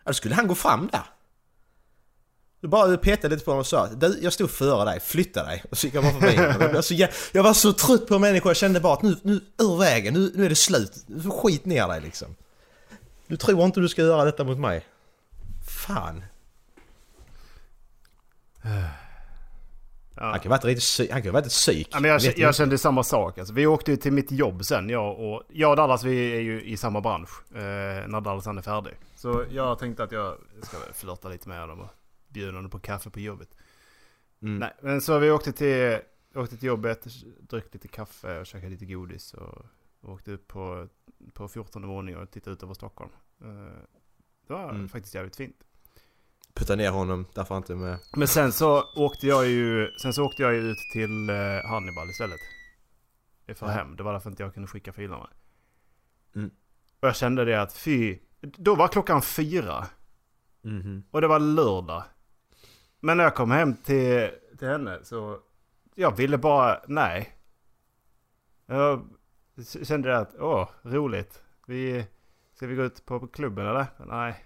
Speaker 7: då skulle han gå fram där. Du bara petade lite på honom och sa du, jag stod före dig, flytta dig. Och så gick jag bara förbi honom. Jag, var så jag var så trött på människor, jag kände bara att nu, nu ur vägen, nu, nu är det slut. Nu får skit ner dig liksom. Du tror inte du ska göra detta mot mig. Fan. Han kan ju varit riktigt psy- han kan ju varit ett psyk.
Speaker 8: Ja, men jag, jag, kände samma sak. Alltså, vi åkte ju till mitt jobb sen. Jag och, jag och Dallas vi är ju i samma bransch. Eh, när Dallas han är färdig. Så jag tänkte att jag ska flörta lite med honom och bjuda honom på kaffe på jobbet.
Speaker 7: Mm.
Speaker 8: Nej, men så vi åkte till, åkte till jobbet, drack lite kaffe och käkade lite godis. Och, och åkte upp på, på 14 våningen och tittade ut över Stockholm. Eh, det var
Speaker 7: Mm.
Speaker 8: faktiskt jävligt fint.
Speaker 7: Putta ner honom, därför inte med.
Speaker 8: Men sen så åkte jag ju, sen så åkte jag ju ut till eh, Hannibal istället. För hem, det var därför inte jag kunde skicka filerna.
Speaker 7: Mm.
Speaker 8: Och jag kände det att fy, då var klockan fyra.
Speaker 7: Mhm.
Speaker 8: Och det var lördag. Men när jag kom hem till, till henne så, jag ville bara, nej. Jag kände det att, åh, roligt. Vi, ska vi gå ut på klubben eller? Nej,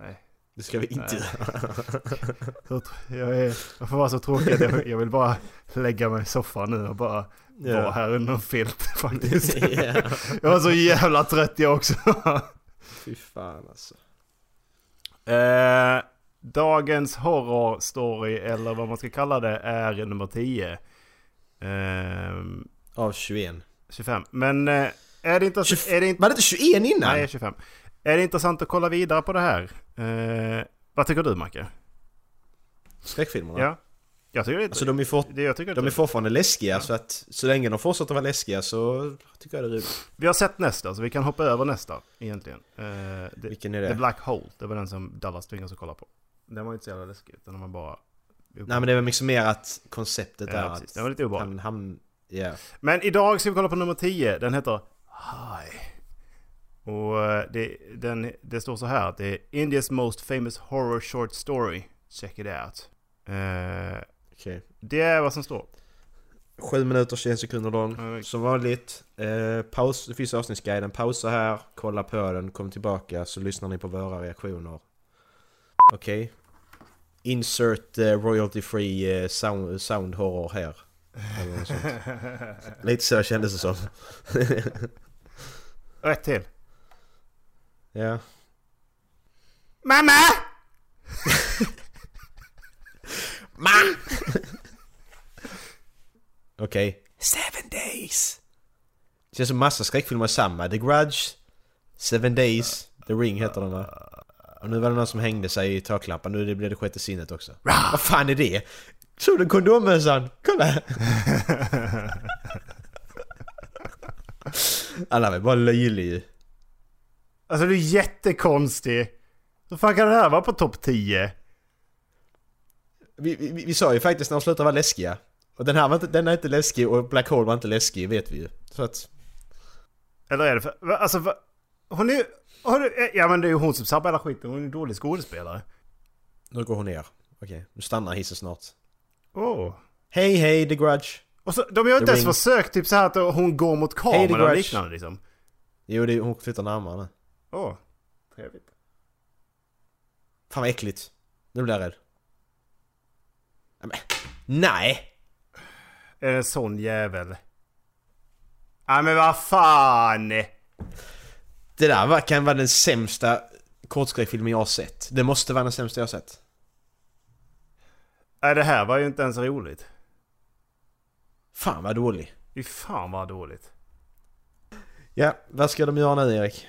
Speaker 8: nej.
Speaker 7: Det ska vi inte göra.
Speaker 8: Jag, är, jag får vara så tråkig att jag, jag vill bara lägga mig i soffan nu och bara
Speaker 7: Ja.
Speaker 8: vara här under en filt faktiskt.
Speaker 7: Ja.
Speaker 8: Jag var så jävla trött jag också.
Speaker 7: Fy fan alltså.
Speaker 8: eh, dagens horror story, eller vad man ska kalla det, är nummer 10. Eh,
Speaker 7: Av 21.
Speaker 8: 25. Men eh, är det inte... Är det inte
Speaker 7: Var det inte 21 innan?
Speaker 8: nej, 25. Är det intressant att kolla vidare på det här? Eh, vad tycker du Macke?
Speaker 7: Skräckfilmerna?
Speaker 8: Ja? Jag tycker det,
Speaker 7: Alltså de är, fort,
Speaker 8: det jag tycker
Speaker 7: de är fortfarande läskiga så att så länge de fortsätter vara läskiga så tycker jag det är roligt.
Speaker 8: Vi har sett nästa, så vi kan hoppa över nästa egentligen. Eh, det,
Speaker 7: Vilken är
Speaker 8: The
Speaker 7: det?
Speaker 8: Black Hole, det var den som Dallas tvingades att kolla på. Den var inte så jävla läskig, utan den var bara...
Speaker 7: Nej men det väl liksom mer att konceptet
Speaker 8: Ja,
Speaker 7: är
Speaker 8: precis.
Speaker 7: att
Speaker 8: Det var lite obehagligt.
Speaker 7: han, han, ja.
Speaker 8: Men idag ska vi kolla på nummer 10, den heter Hi. Och eh, det, den, det står så här att det är Indias most famous horror short story. Check it out. Eh,
Speaker 7: Okej.
Speaker 8: det är vad som står.
Speaker 7: 7 minuter 21 sekunder lång.
Speaker 8: Ja,
Speaker 7: Som vanligt. Eh, paus, det finns avsnittsguiden. Pausa här, kolla på den, kom tillbaka så lyssnar ni på våra reaktioner. Okej. Insert eh, royalty free eh, sound, sound horror här. Lite så kändes det som.
Speaker 8: Rätt till.
Speaker 7: Ja.
Speaker 8: Mamma!
Speaker 7: Okej. Seven days! Det känns som massa skräckfilmer samma. The Grudge, Seven Days, The Ring heter den va? Och nu var det någon som hängde sig i taklampan, nu blir det sjätte sinnet också. Vad fan är det? Såg du kondommössan? Kolla! Alla var bara löjlig ju.
Speaker 8: Alltså du är jättekonstig. Hur fan kan det här vara på topp 10?
Speaker 7: Vi, vi, vi sa ju faktiskt när de slutade vara läskiga. Och den här var inte, den är inte läskig och Black Hole var inte läskig, vet vi ju. Så att...
Speaker 8: Eller är det för... Alltså va, hon är ju... hon är- Ja men det är ju hon som sabbar hela skiten. Hon är en dålig skådespelare.
Speaker 7: Nu går hon ner. Okej, nu stannar hissen snart.
Speaker 8: Åh.
Speaker 7: Hej hej The Grudge!
Speaker 8: Och så, de har ju inte ens
Speaker 7: Ring.
Speaker 8: försökt typ så här att hon går mot
Speaker 7: Hey,
Speaker 8: kameran och
Speaker 7: Grudge.
Speaker 8: liknande liksom.
Speaker 7: Jo, det, hon flyttar närmare
Speaker 8: Åh. Trevligt.
Speaker 7: Fan vad äckligt. Nu blir jag rädd. Nej!
Speaker 8: Är det en sån jävel? Nej men vad fan!
Speaker 7: Det där var, kan vara den sämsta kortskräckfilmen jag har sett. Det måste vara den sämsta jag har sett.
Speaker 8: Nej det här var ju inte ens roligt.
Speaker 7: Fan vad dålig.
Speaker 8: Fy fan vad dåligt.
Speaker 7: Ja, vad ska de göra nu Erik?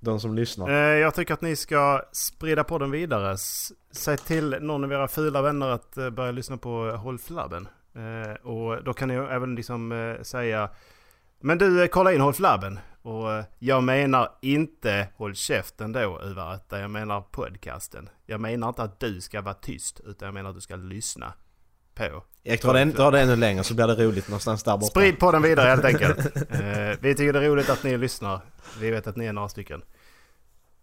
Speaker 7: De som lyssnar.
Speaker 8: Eh, jag tycker att ni ska sprida på den vidare. Säg till någon av era fula vänner att eh, börja lyssna på eh, Håll Flabben. Och då kan ni även liksom säga Men du, kolla in Håll Flabben. Och jag menar inte Håll käften då Uva, utan jag menar podcasten. Jag menar inte att du ska vara tyst utan jag menar att du ska lyssna på.
Speaker 7: Erik, dra det, dra det ännu längre så blir det roligt någonstans där borta.
Speaker 8: Sprid på den vidare helt enkelt. Eh, vi tycker det är roligt att ni lyssnar. Vi vet att ni är några stycken.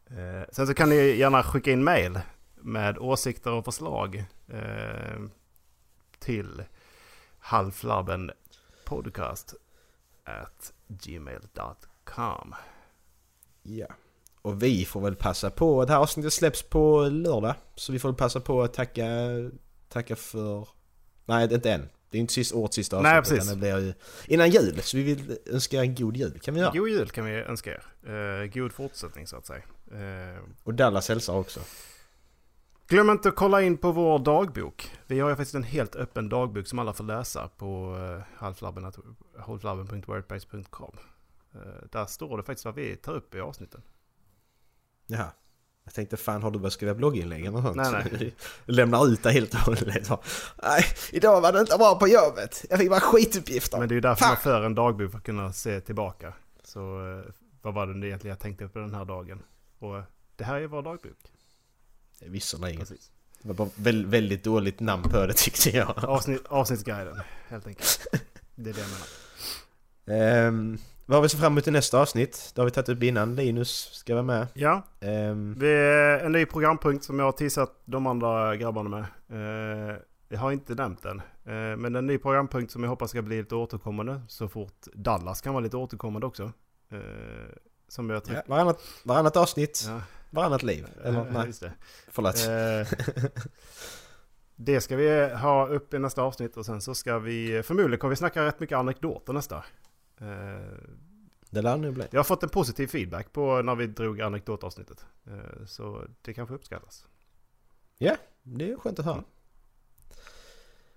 Speaker 8: Eh, sen så kan ni gärna skicka in mail med åsikter och förslag eh, till halvflabben podcast at gmail.com.
Speaker 7: Ja. Och vi får väl passa på, det här avsnittet släpps på lördag. Så vi får väl passa på att tacka, tacka för... Nej, det är inte än. Det är inte sist, årets sista avsnitt.
Speaker 8: Nej, precis.
Speaker 7: Det blir ju innan jul. Så vi vill önska en god jul. kan vi göra.
Speaker 8: God jul kan vi önska er. Eh, god fortsättning så att säga. Eh,
Speaker 7: Och Dallas hälsar också.
Speaker 8: Glöm inte att kolla in på vår dagbok. Vi har ju faktiskt en helt öppen dagbok som alla får läsa på uh, halflabben.wordpress.com. Uh, där står det faktiskt vad vi tar upp i avsnitten.
Speaker 7: Jaha. Jag tänkte fan har du börjat skriva blogginlägg eller något?
Speaker 8: Nej, nej.
Speaker 7: Lämnar ut det helt och hållet. Nej, idag var det inte bra på jobbet. Jag fick bara skituppgifter.
Speaker 8: Men det är ju därför
Speaker 7: Fan.
Speaker 8: man för en dagbok för att kunna se tillbaka. Så uh, vad var det egentligen jag tänkte på den här dagen? Och uh, det här är vår dagbok.
Speaker 7: Ingen.
Speaker 8: Precis.
Speaker 7: Det var bara väl, väldigt dåligt namn på det tyckte jag.
Speaker 8: Avsnitt, avsnittsguiden, helt enkelt. Det är det jag menar.
Speaker 7: Ehm, vad har vi så fram emot i nästa avsnitt? Det har vi tagit upp innan. Linus ska vara med.
Speaker 8: Ja,
Speaker 7: Ehm,
Speaker 8: vi är en ny programpunkt som jag har teasat de andra grabbarna med. Eh, jag har inte nämnt den. Eh, men en ny programpunkt som jag hoppas ska bli lite återkommande så fort Dallas kan vara lite återkommande också. Eh, som jag
Speaker 7: ja, varannat, varannat avsnitt,
Speaker 8: Ja,
Speaker 7: varannat liv. Eller
Speaker 8: ja,
Speaker 7: nej,
Speaker 8: just det.
Speaker 7: förlåt.
Speaker 8: Det ska vi ha upp i nästa avsnitt och sen så ska vi förmodligen kommer vi snacka rätt mycket anekdoter nästa. Eh,
Speaker 7: Det lär nu bli.
Speaker 8: jag har fått en positiv feedback på när vi drog anekdotavsnittet. Eh, så det kanske uppskattas.
Speaker 7: Ja, det är skönt att höra.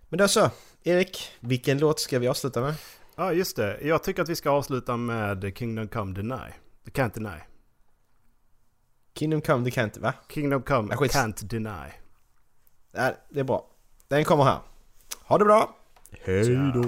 Speaker 7: Men då så, Erik, vilken låt ska vi avsluta med?
Speaker 8: Ja just det, jag tycker att vi ska avsluta med Kingdom Come Deny. The Can't Deny.
Speaker 7: Kingdom Come the Can't, va?
Speaker 8: Kingdom Come
Speaker 7: Ja.
Speaker 8: Can't Deny.
Speaker 7: Nej, det är bra. Den kommer här. Ha det bra! Hej då!